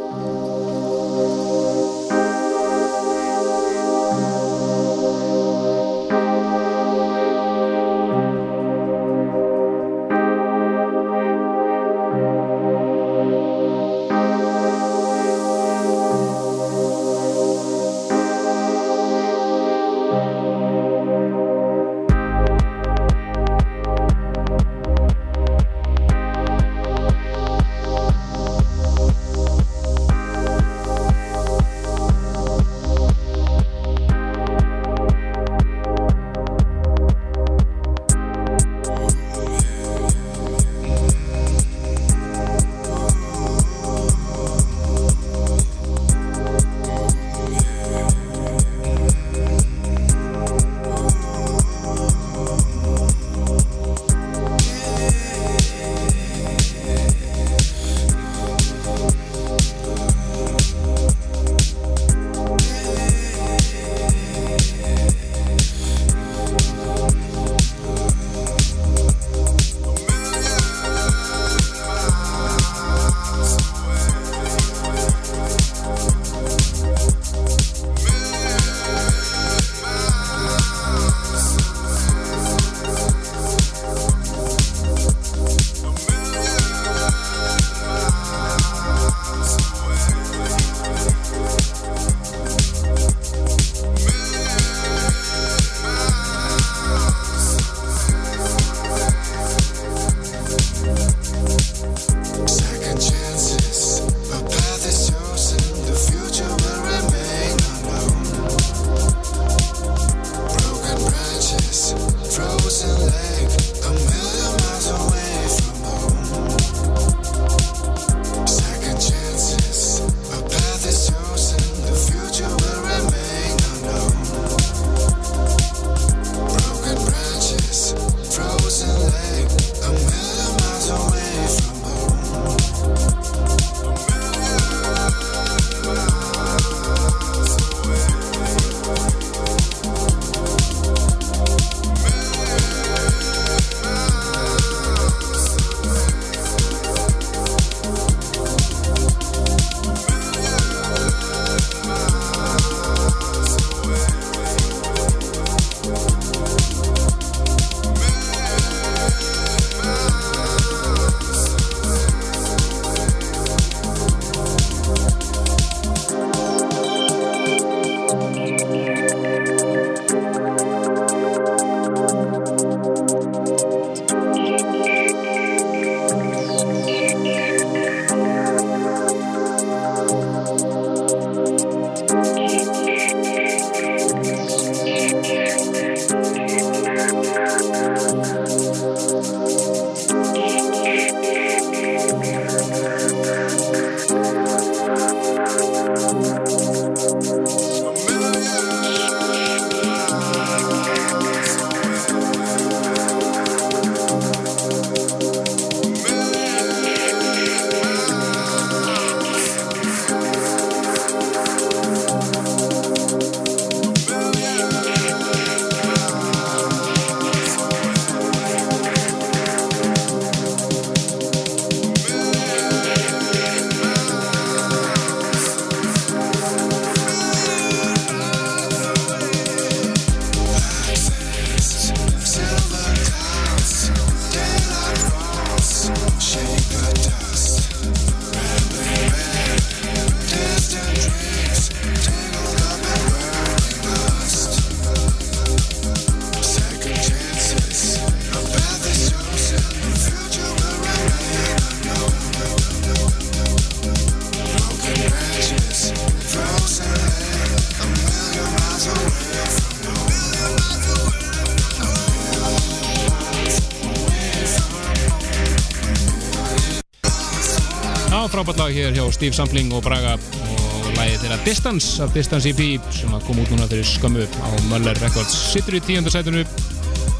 frábært lag hér hjá Steve Sampling og Braga. Og lagið þeirra Distance af Distance EP sem að kom út núna fyrir skömmu á Möller Records. Sittur í tíundarsætunu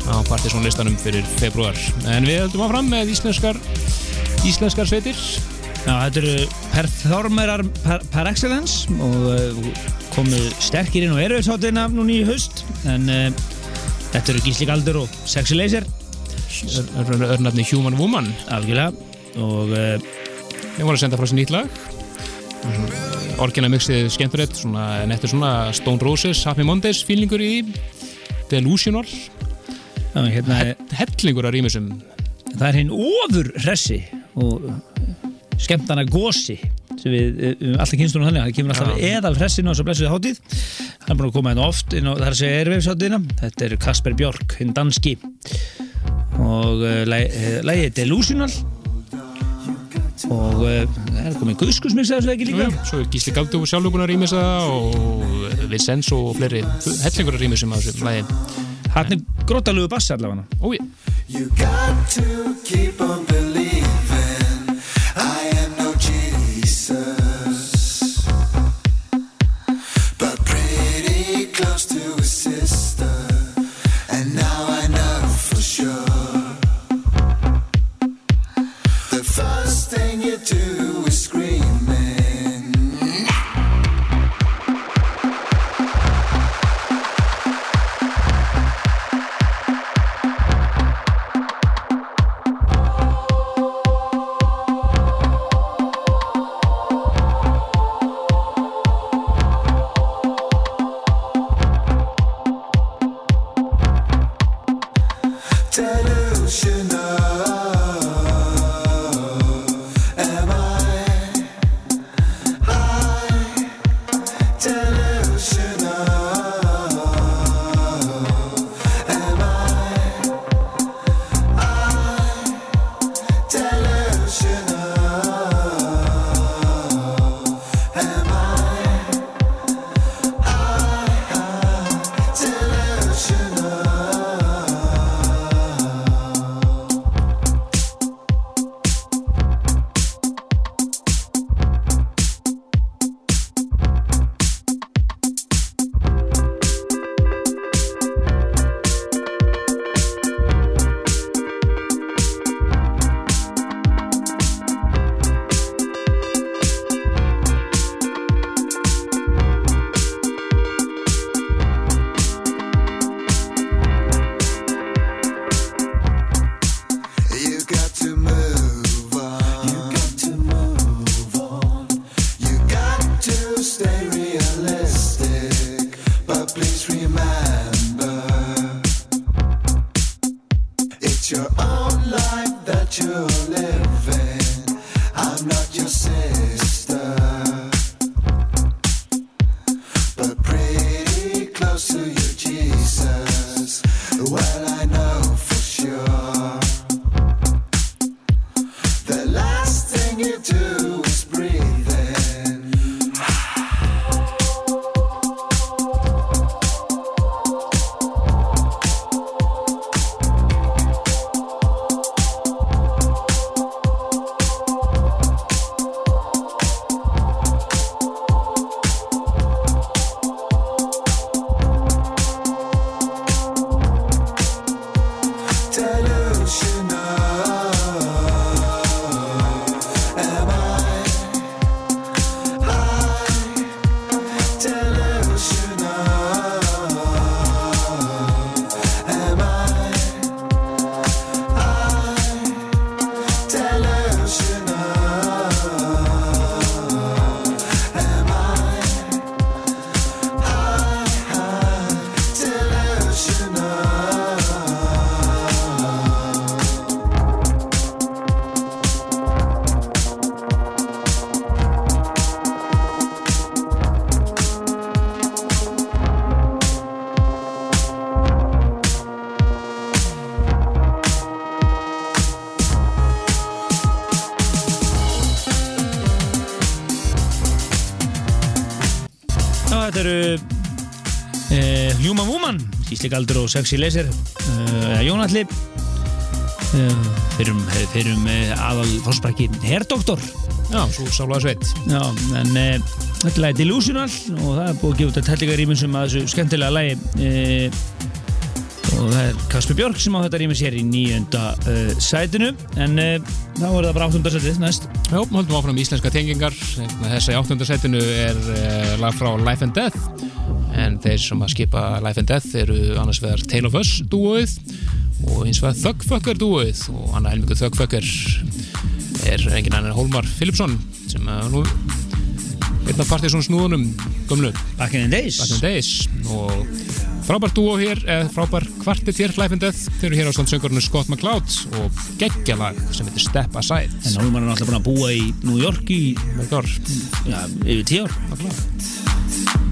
á Partiðsson listanum fyrir februar en við höldum áfram með íslenskar íslenskar sveitir. Já, þetta eru performerar par, par excellence og uh, komu sterkir inn á erfiðshátina núna í haust. En uh, þetta eru Gísli Galdur og Sexy Laser. Örnafni Human Woman. Algjörlega. Og uh, Þeir voru að senda frá sér nýtt lag. Orginal mixið skemmturett svona, nettur svona Stone Roses, Happy Mondays feelingur í Delusional. Já, hérna, hellingur af rýmisum. Það er hinn ofur hressi og skemmtana gósi sem við, við alltaf kynstunum þannig. Það kemur alltaf eðal hressin á þessu blessuði hátíð. Hann er búin að koma hérna oft inn á það er að segja erfiðshátíðina þetta er Kasper Björk, hinn danski. Og uh, lægið er Delusional og uh, það er komið guðskusmix eða svo ekki líka? Svo er Gísli Galdur sjálfur búin að rýmisa og Vincenzo og fleiri hellingur af rýmisum af þessu lagi. Hann er grótalugu bass allavega. Ói, Já, þetta eru uh, Human Woman Gísli Galdur og Sexy Laser uh, Jónalli Fyrir um, fyrir um aðal fórsprækki Herdoktor Já, svo sálaða sveit Já, en e, þetta er lagi Delusional og það er búið að gefa út að tellinga rýminsum að þessu skemmtilega lagi. E, og það er Kasper Björk sem á þetta rýmis hér í nýjönda e, sætinu. En e, þá er það bara áttunda sætið næst. Já, höldum áfram íslenska tengingar. Þessa í áttundasætinu er uh, lag frá Life and Death. En þeir sem að skipa Life and Death eru annars vegar Tale of Us dúoið og eins vegar Thugfucker dúoið. Og annað helmingu Thugfucker er engin annar en Hólmar Philipsson sem er nú einn af partysón snúðunum gömlu. Back in the Days. Back in the Days. Og frábært dúo hér, eða frábær kvartet hér Death, þeir eru hér á standsöngurinu Scott McCloud og geggjalag sem heitir Step Aside. En Hólmar er náttúrulega búin að búa í New York í Mörg ár. ja, yfir tíu ár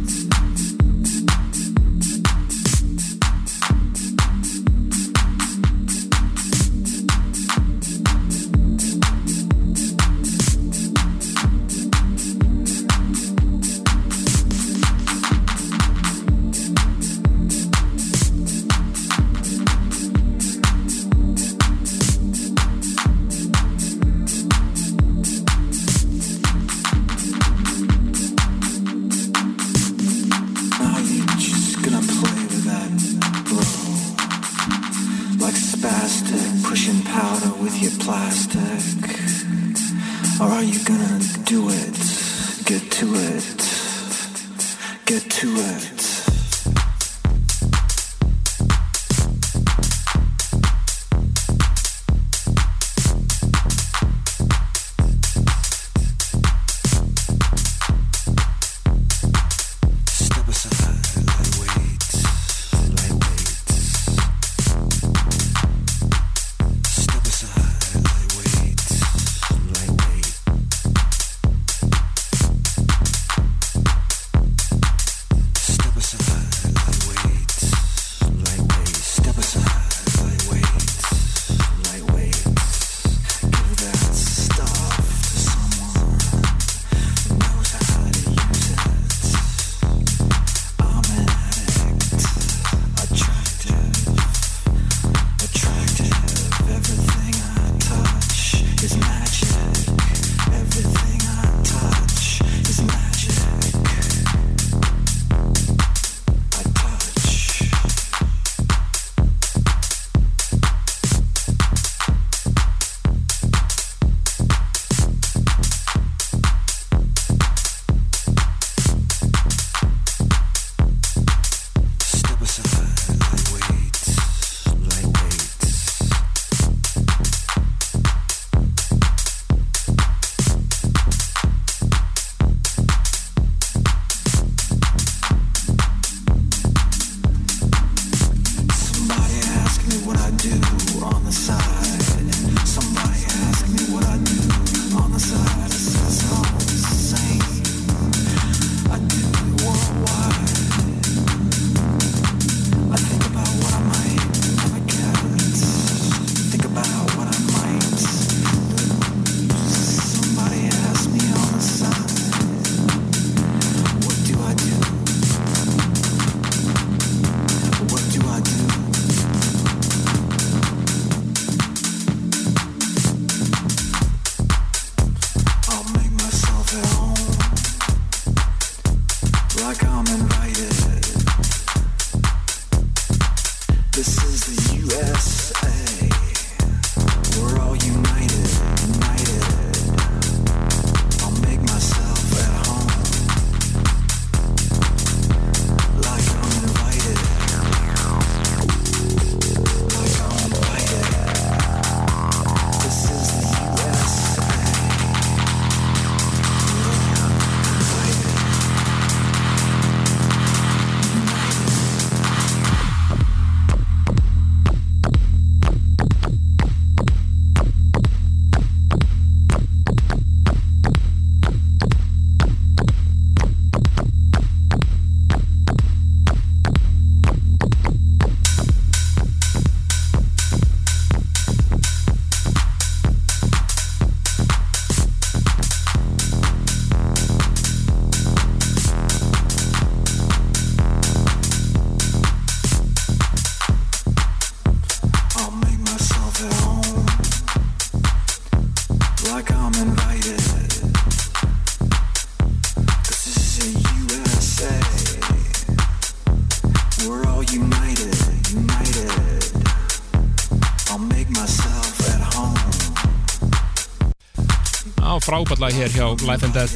á frábætlega hér hjá Life and Dead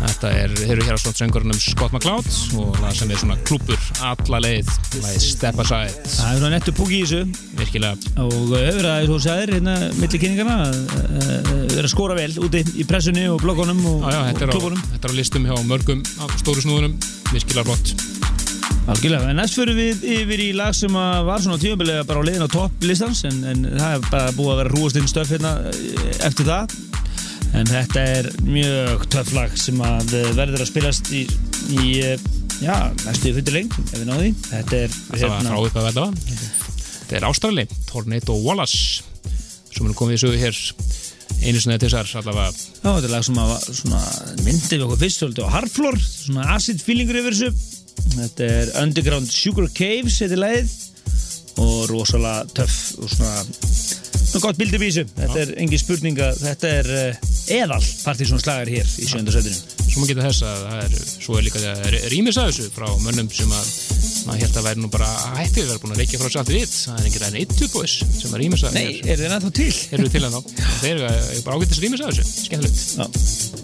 Þetta er, þeir eru hér á stöndssöngurinn Scott McCloud og lag sem er svona klúpur alla leið, lagið Step Aside. Það er svona nettu púki í þessu. Virkilega. Og hefur það, eins og þú sagðir, hérna milli kynningana verið að skora vel úti í pressunni og bloggunum og, Já, já, og klubunum þetta er á listum hjá mörgum stóru snúðunum, virkilega flott. Algjörlega, en næst fyrir við yfir í lag sem var svona tíumbilega bara á leiðin á topp listans en, en það er bara búið að vera rúastinn stöf hérna eh, eftir það en þetta er mjög töff lag sem að eh, verður að spilast í, í eh, já, næstu fyrir lengt ef við náðum því. Þetta er Þetta er Ástrali, Tornado Wallace. Sem er komið í sögu hér einu sinni til þessar allavega. Já, þetta er lag sem að svona myndið við okkur fyrst á Hardfloor svona acid feelingur yfir þessu. Þetta er Underground Sugar Caves þetta er lagið. Og rosalega töff og svona, svona gott bildi vísu þetta er engin spurning að þetta er uh, eðal partysón slagar hér í sjöndarsætinu Svo maður geta þess að það er, svo er líka það er rýmis að þessu frá mönnum sem að maður held að væri nú bara hættið að vera búin að reykja frá sér allt vitt það er enginn ræðin eitt tjúbúis sem er rýmis að Nei, er þeir ennþá til? eru til en þá þeir eru er bara ágættis rýmis að þessu, skemmtilegt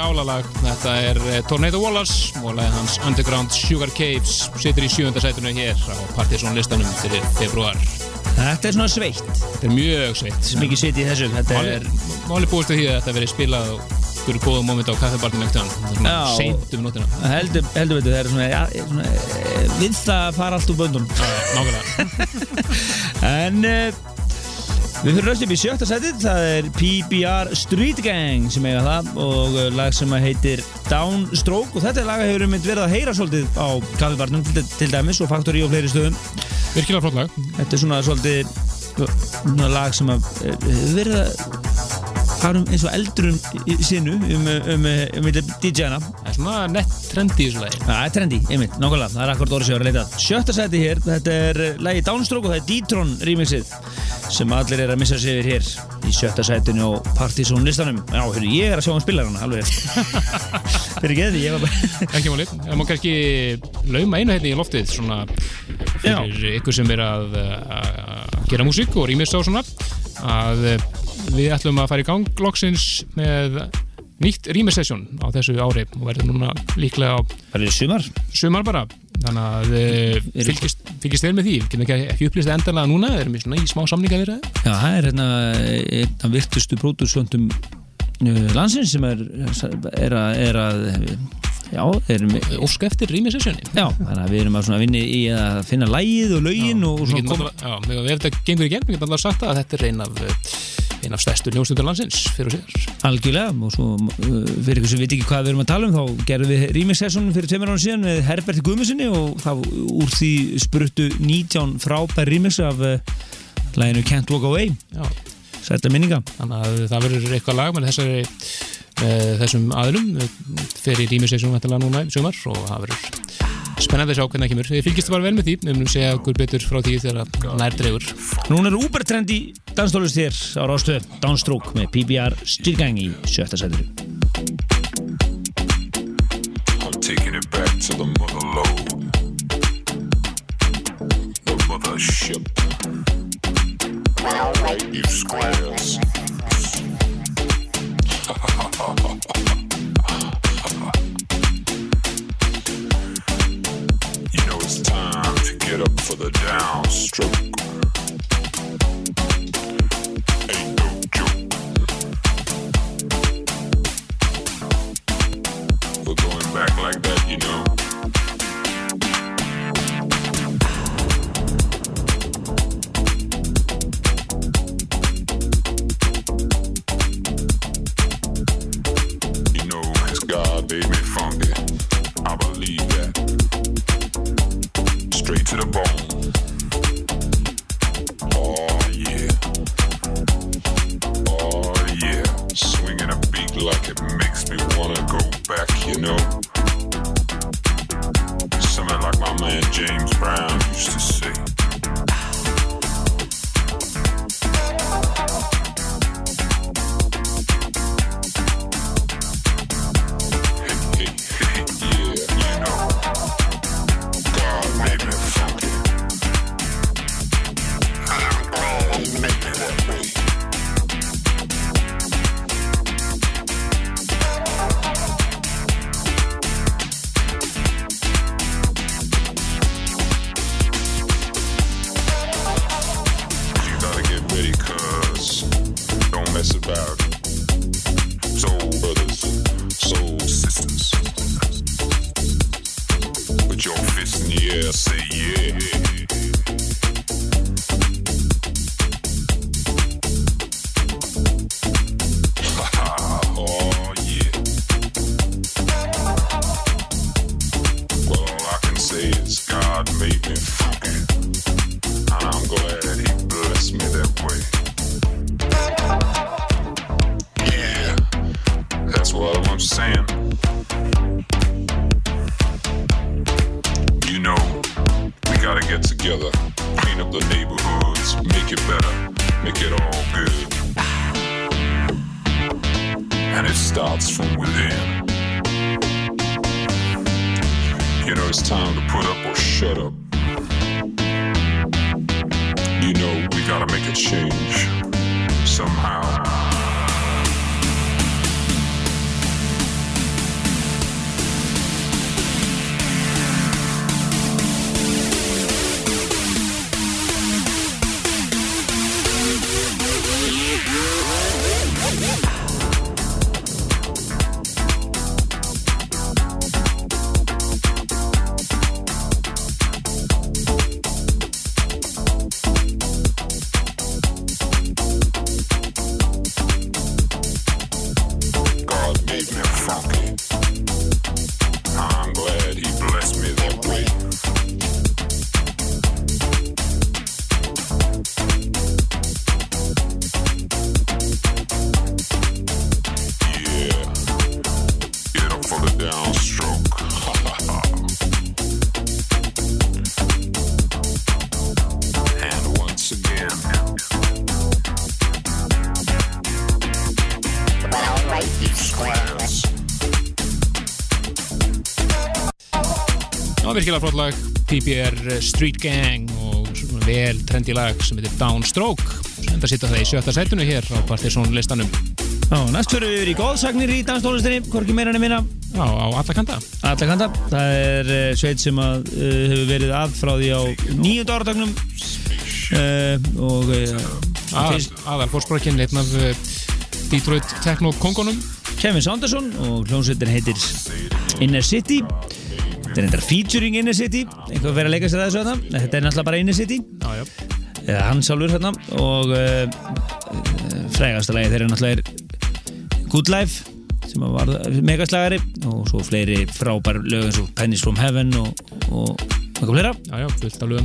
Já. alveg brjála lag. Þetta er eh, Tornado Wallace og lagið hans Underground Sugar Caves situr í sjúönda sætunu hér á Partiðsson listanum fyrir februar. Þetta er svona sveitt, Þetta er mjög sveitt. mikið sveitt í þessu. Þetta Máli er, búist við því að þetta verið spilað á fyrir góðum moment á kaffibarnum ekkert hann. Þetta er svona Já. seint um nótina. heldur, veitu, það er svona, ja, svona eh, við það fara allt úr böndunum. Nákvæmlega. En uh, við fyrir röst upp í sjötta setið, það er PBR Street Gang sem eiga það og uh, lag sem heitir Downstroke og þetta lag hefur mynd verið að heyra svolítið á kaffibarnum til, til dæmis og Factory og fleiri stöðum. Virkilega flott lag. Þetta er svona svolítið svona lag sem uh, hefur verið að fara um eins og eldur um í sinu um, um, um, um DJ-na. Það er svona nett trendi í þessu lagi. Það er trendi, einmitt, nákvæmlega, það er ég var að leita Sjötta sæti hér, þetta er uh, lagi Downstroke og það er D-Tron remixið sem allir er að missa yfir hér í sjötta sætinu og Partizón listanum. Já, hörru, ég er að sjá um spilarana, alveg Fyrir geði, ég var bara Ekki máli. Það má kannski lauma einu hérna í loftið svona fyrir ykkur sem er að, að gera músík og rýmist á svona að eh, við ætlum að fara í gang loksins með nýtt rýmisessjón á þessu ári og verður núna líklega á er sumar? sumar bara þannig að eh, fylgist, fylgist vel með því? Við getum ekki, upplýst endanlega núna? Við erum í í smá samninga það Já, það er hérna einn af virtustu pródusvöndum landsins sem er, er að, er að já, er ósk eftir rýmisessjóni Já, þannig að við erum að vinni í að finna lægið og lögin og, svona koma já, ef þetta gengur í gegn við getum alltaf sagt að þetta er ein af eh, ein af stærstu njóstundur landsins fyrir og síðar. Algjörlega og svo uh, fyrir ykkur sem veit ekki hvað við erum að tala um þá gerðum við remix-session fyrir tveimur ára síðan með Herberti Guðmusinni og þá úr því spruttu 19 frábær remix af uh, læginu Can't Walk Away. Já, Sætta minninga. Þannig að það verður eitthvað lag með þessari með þessum aðlum fyrir rýmisessjón vantilega núna í sumar og það verður spennandi að sjá hvernig það kemur við fylgist bara vel með því, við munum segja okkur betur frá því þegar nær dregur Núna er Uber-trend í danstólist hér á Rástöð Downstroke með PBR Styrgang í sjötta sætinu I'm taking it back to the mother lode. The mothership. Alright, you squares. you get up for the downstroke. Virkilega flott lag PBR Street Gang og vel trendi lag sem heitir Downstroke sem enda sitta það í sjötta sætunu hér á Partiðsson listanum Já, næst fyrir við í góðsagnir í danstólistinni, hvorki meira enn minna. Já, á alla kanta Alla kanta. Það er uh, sveit sem að, uh, hefur verið að frá því á nýjönda áratagnum uh, og Aðal, aðal fórsprakinn einn af Detroit Techno kongunum Kevin Saunderson og hljómsveitin heitir Inner City. Þetta er endar featuring Inner City, einhver verið að leika sér að þessu þarna. Þetta er náttúrulega bara Inner City, Já, já. Eða hann sjálfur hérna. Og uh, frægasta lagi þeirra náttúrulega er Good Life sem var megaslagari og svo fleiri frábær lög eins og Pennies from Heaven og, og eitthvað fleira. Já, já,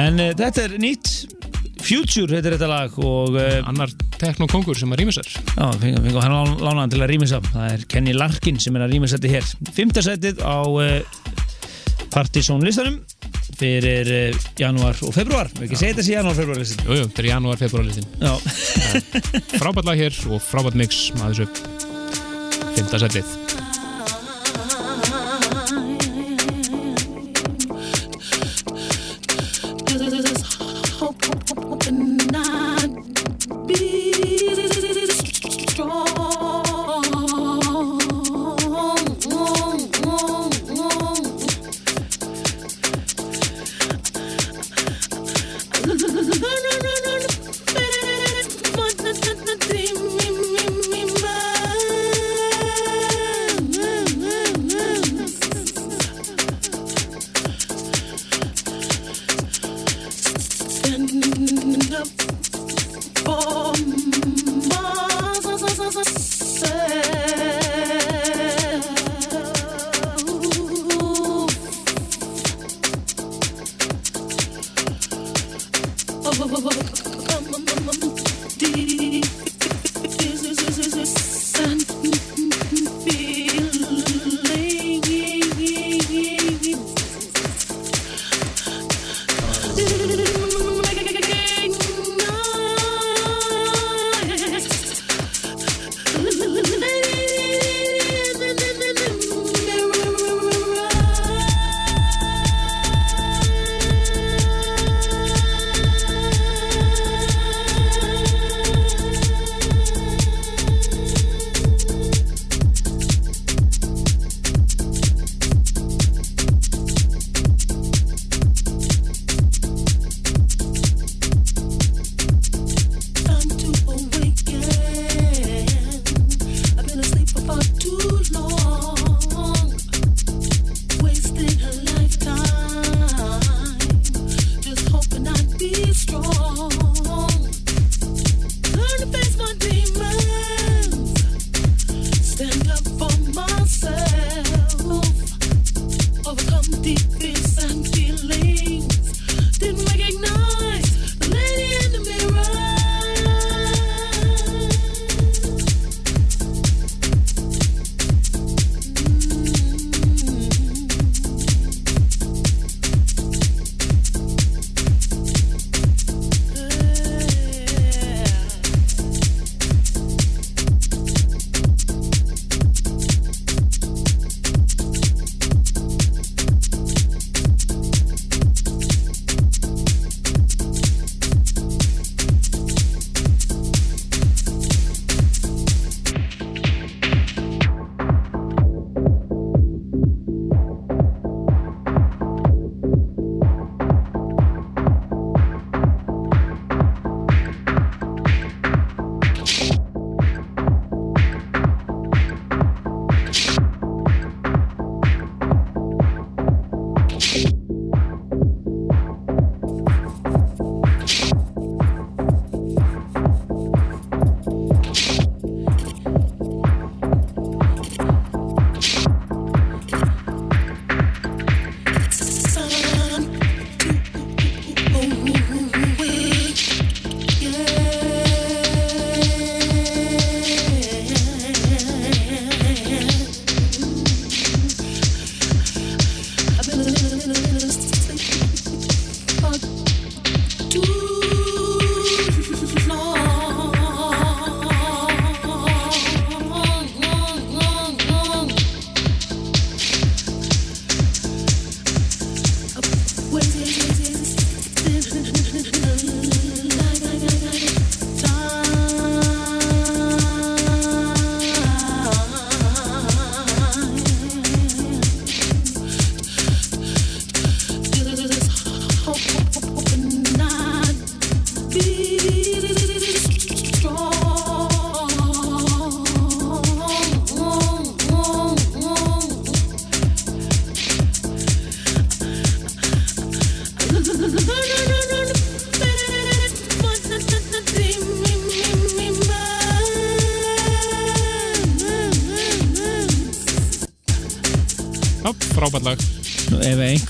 en uh, þetta er nýtt Future heitir þetta lag og uh, Annar Techno kongur sem að rýmis er já, fengum, fengum hann lán- lánaðan til að rýmisa það er Kenny Larkin sem er að rýmisa þetta hér. Fymtasætið á uh, Partizón listanum fyrir uh, janúar og februar við ekki segja þetta sé janúar og februar listin? Jú, jú, þetta er janúar, februar listin. Frábært lag hér og frábært mix að þessu Fymta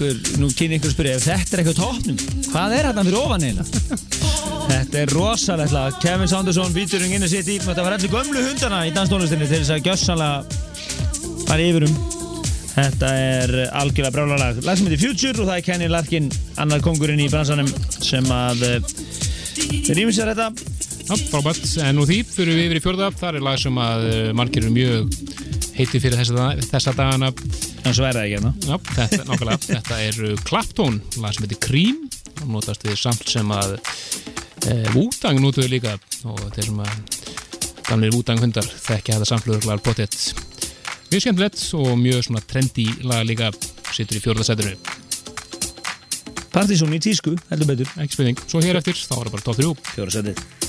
einhver, nú kynni einhver að spyrja ef þetta er eitthvað tóknum, hvað er þetta fyrir ofan eina? Þetta er rosalegt lag Kevin Saunderson, featuring in the city Þetta var allir gömlu hundana í danstónlistinni til þess að gjössanlega fara yfir um Þetta er algjörlega brála lag Lag sem heitir Future og það er Kenny Larkin annar kongurinn í bransanum sem að uh, rýmur sér þetta Já, frábært. En nú því fyrir við yfir í fjórða. Það er lag sem að eh, margir eru mjög heiti fyrir þessa, þessa dagana. En svo er það ekki hérna. Já, þetta, nákvæmlega, þetta er uh, Clapton, lag sem heitir Cream og notast við samt sem að e, Wu-Tang notuðu líka. Og þeir sem að gamlir Wu-Tang hundar þekkja þetta samflöðurglar pottet mjög skemmtilegt og mjög svona trendy lag líka situr í fjórðasætinu Partysón í tísku, heldur betur. Ekki spurning, svo hér eftir þá er það bara top 3 Fjóra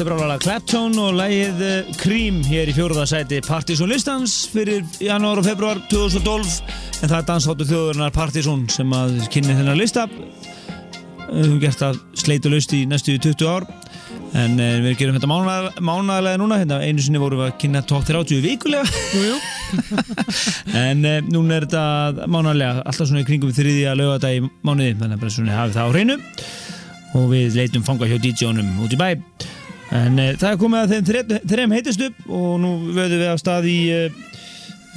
er brálega Clapton og lægið eh, Cream hér í fjóruða sæti Partizón listans fyrir janúar og februar 2012 en það er dansáttu þjóðurnar Partizón sem að kynni þennar lista. Við höfum gert það sleitulust í næstu 20 ár. En eh, við gerum þetta mánaðlega, mánaðlega núna. Hérna, einu sinni vorum við að kynna tók 30 vikulega. Jú, jú. en eh, núna er þetta mánaðlega alltaf svona í kringum þriðja lögata í mánuði. Þannig að bara svona hafið það á hreinu. Og við leitum fanga hjá DJ-unum út í bæ en e, það er komið að þeim þre, þrem heitistu og nú vöðum við á stað í e,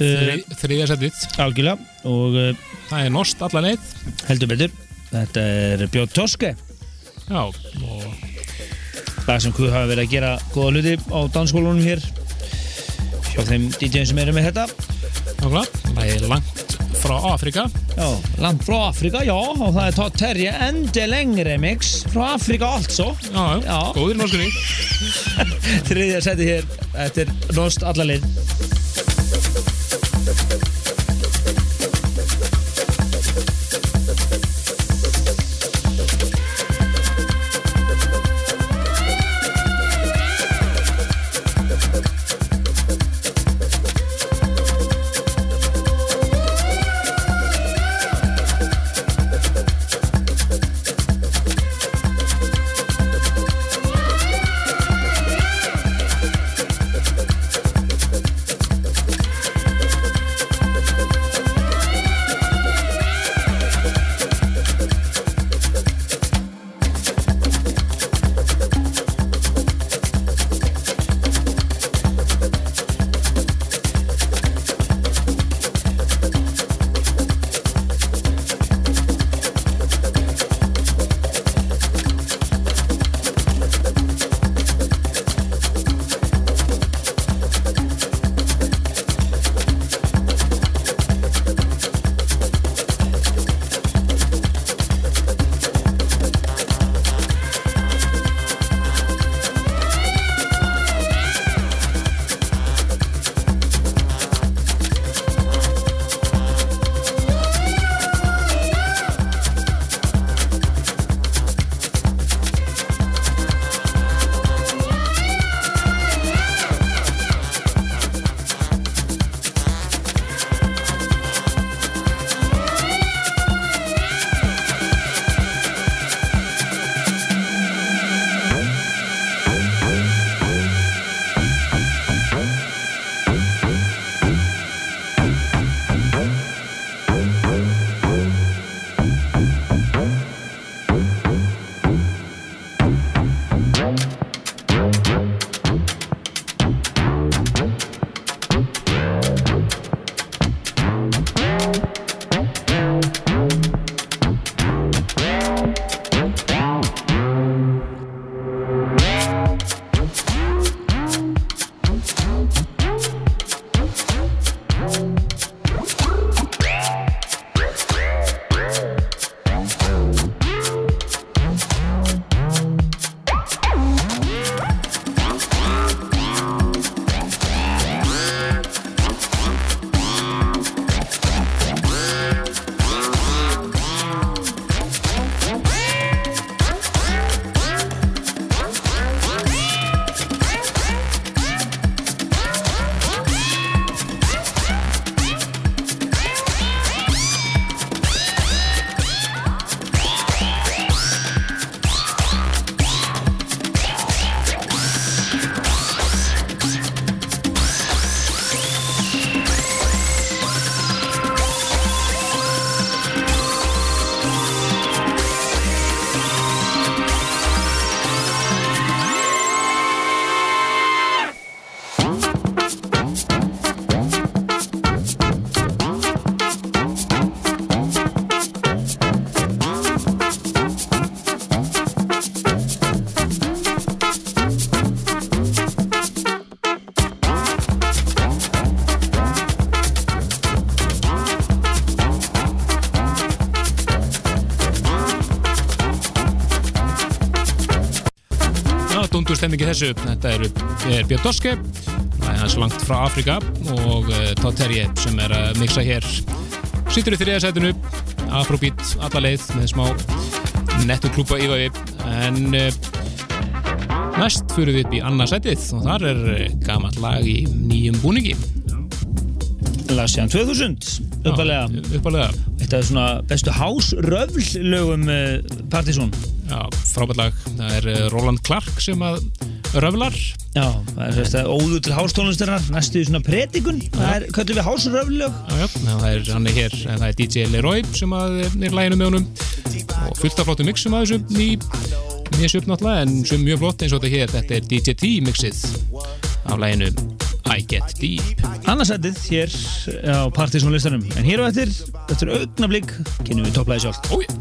e, þriðja setið. Algjörlega. Og e, það er nost alla leið. heldur betur. Þetta er Björn Toske já, og það sem hvað hafa verið að gera góða hluti á dansskólunum hér. Hjá þeim DJ-um sem eru með þetta. Nákvæmlega, það er langt frá Afrika land frá Afrika, já, og það er Todd Terje Endeleng remix frá Afrika also. Já, já, góður norskunni Þriðja seti hér, þetta er Nost allalið. Stemmingi þessu. Þetta er, er Björn Doske Það er hans langt frá Afrika og uh, Todd Terje sem er að mixa hér. Sittur í þriða sætinu Afrobeat alla leið með smá nettu klúpa í vafi en uh, næst fyrir við upp í annarsætið og þar er uh, gamalt lag í nýjum búningi. Lag síðan 2000, uppalega. uppalega Þetta er svona bestu hásröfl-lögum uh, Partizón. Já, frábært lag. Það er Roland Clark sem að röflar. Já, það er óður til hástónlistarinnar, næstu í svona predikun. Það er, köttum við já, það er hann er hér, það er DJ Leroy sem er læginu með honum. Og fullt af flottu mixum að þessu ný mjög söp náttúrulega en sem mjög flott eins og þetta hér, þetta er DJ T mixið af læginu I Get Deep. Annarsætið hér á Partizón listanum. En hér og eftir, eftir augnablík, kynum við topplæði sjálf.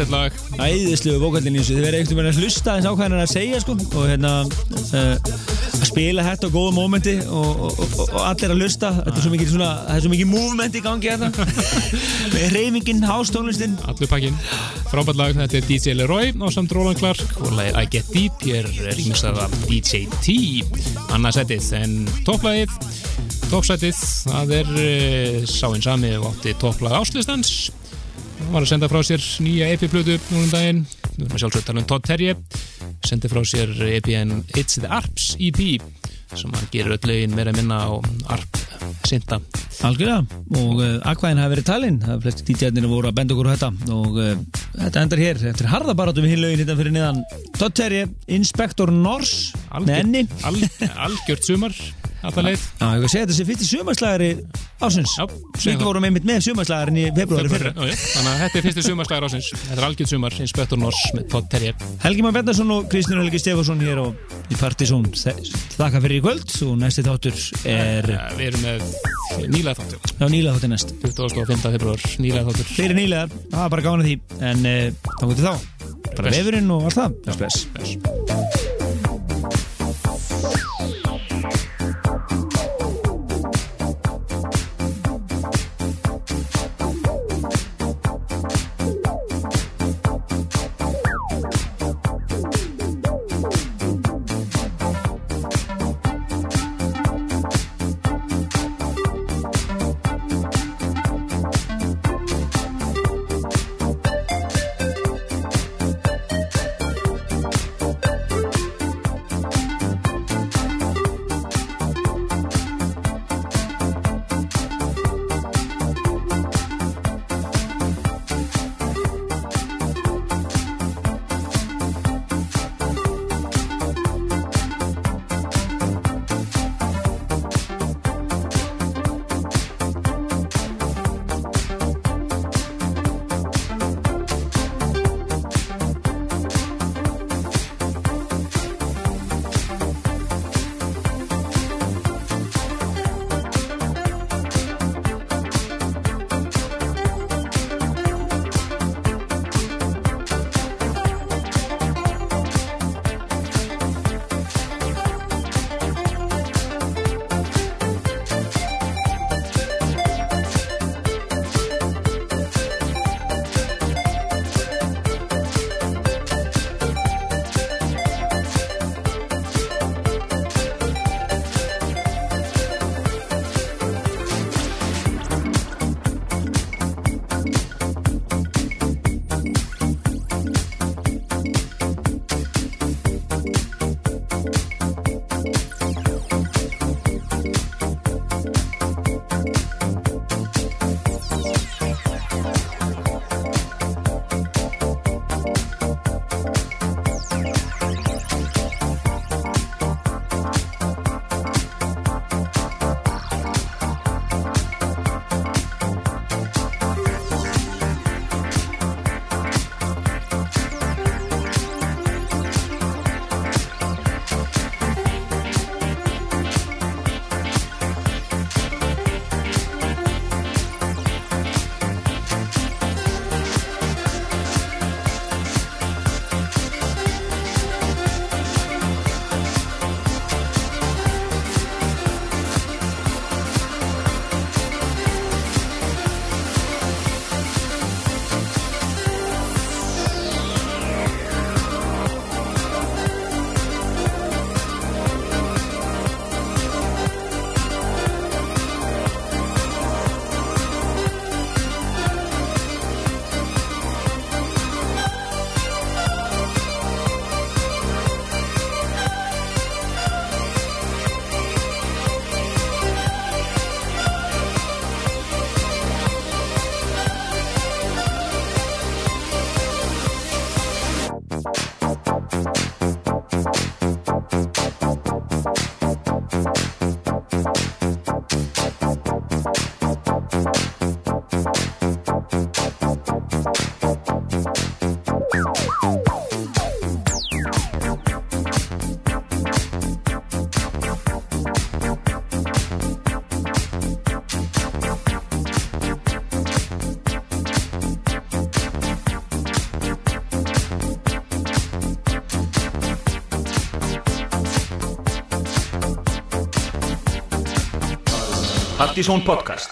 Æðislegt lag. Æðislegu vókallin í þessu. Þið verður einhvern veginn að hlusta eins ákvæðan að segja sko. Og hérna uh, spila þetta á góða mómenti og, og, og, og allir að hlusta. Þetta er svo mikið svona, það er svo mikið movement í gangi hérna. Með reymingin, hástónlistin. Allur pakkin Frábært lag, þetta er DJ Leroy á samt Roland Clark. Og lagið I Get Deep Hér er rýmstað af DJ T. Annarsætið en topplagið. Toppsætið, það er uh, sáinn sami og átti topplag áslistans var að senda frá sér nýja EP-plötu núna um daginn. Við erum að sjálfsögða tala um Todd Terje sendi frá sér EP-en It's the Arps EP sem hann gerir öll lögin meira að minna á Arp synda algjörlega. Og uh, akvæðin hafi verið talinn það er flesti DJ-arnir voru að benda okkur á þetta. Og uh, þetta endar hér eftir harðabarátum við hinlaugin hérna fyrir niðan Todd Terje, Inspektor Nors með enni al, algjört sumar alltaf leið. Já, ég að segja þetta sem fyrst í sumarslagari ásins Já, Við vorum einmitt með sumarslagarin í februari fyrra Já, já, Þannig að þetta er fyrsti sumarslagar ásins Þetta er algjörð sumar, Inspektor Nors með Todd Terje Helgi Már Bendarsson og Kristján Helgi Stefánsson hér í Partizón. Þakka fyrir í kvöld og næsti þáttur er Ja, Við erum með nýlega þáttu á nýlega þáttur næst. 25. februar, nýlega þáttur. Fyrir nýlegar, það var bara gána því. En uh, þá getur þá. Bara vefurinn og allt það Partíson podcast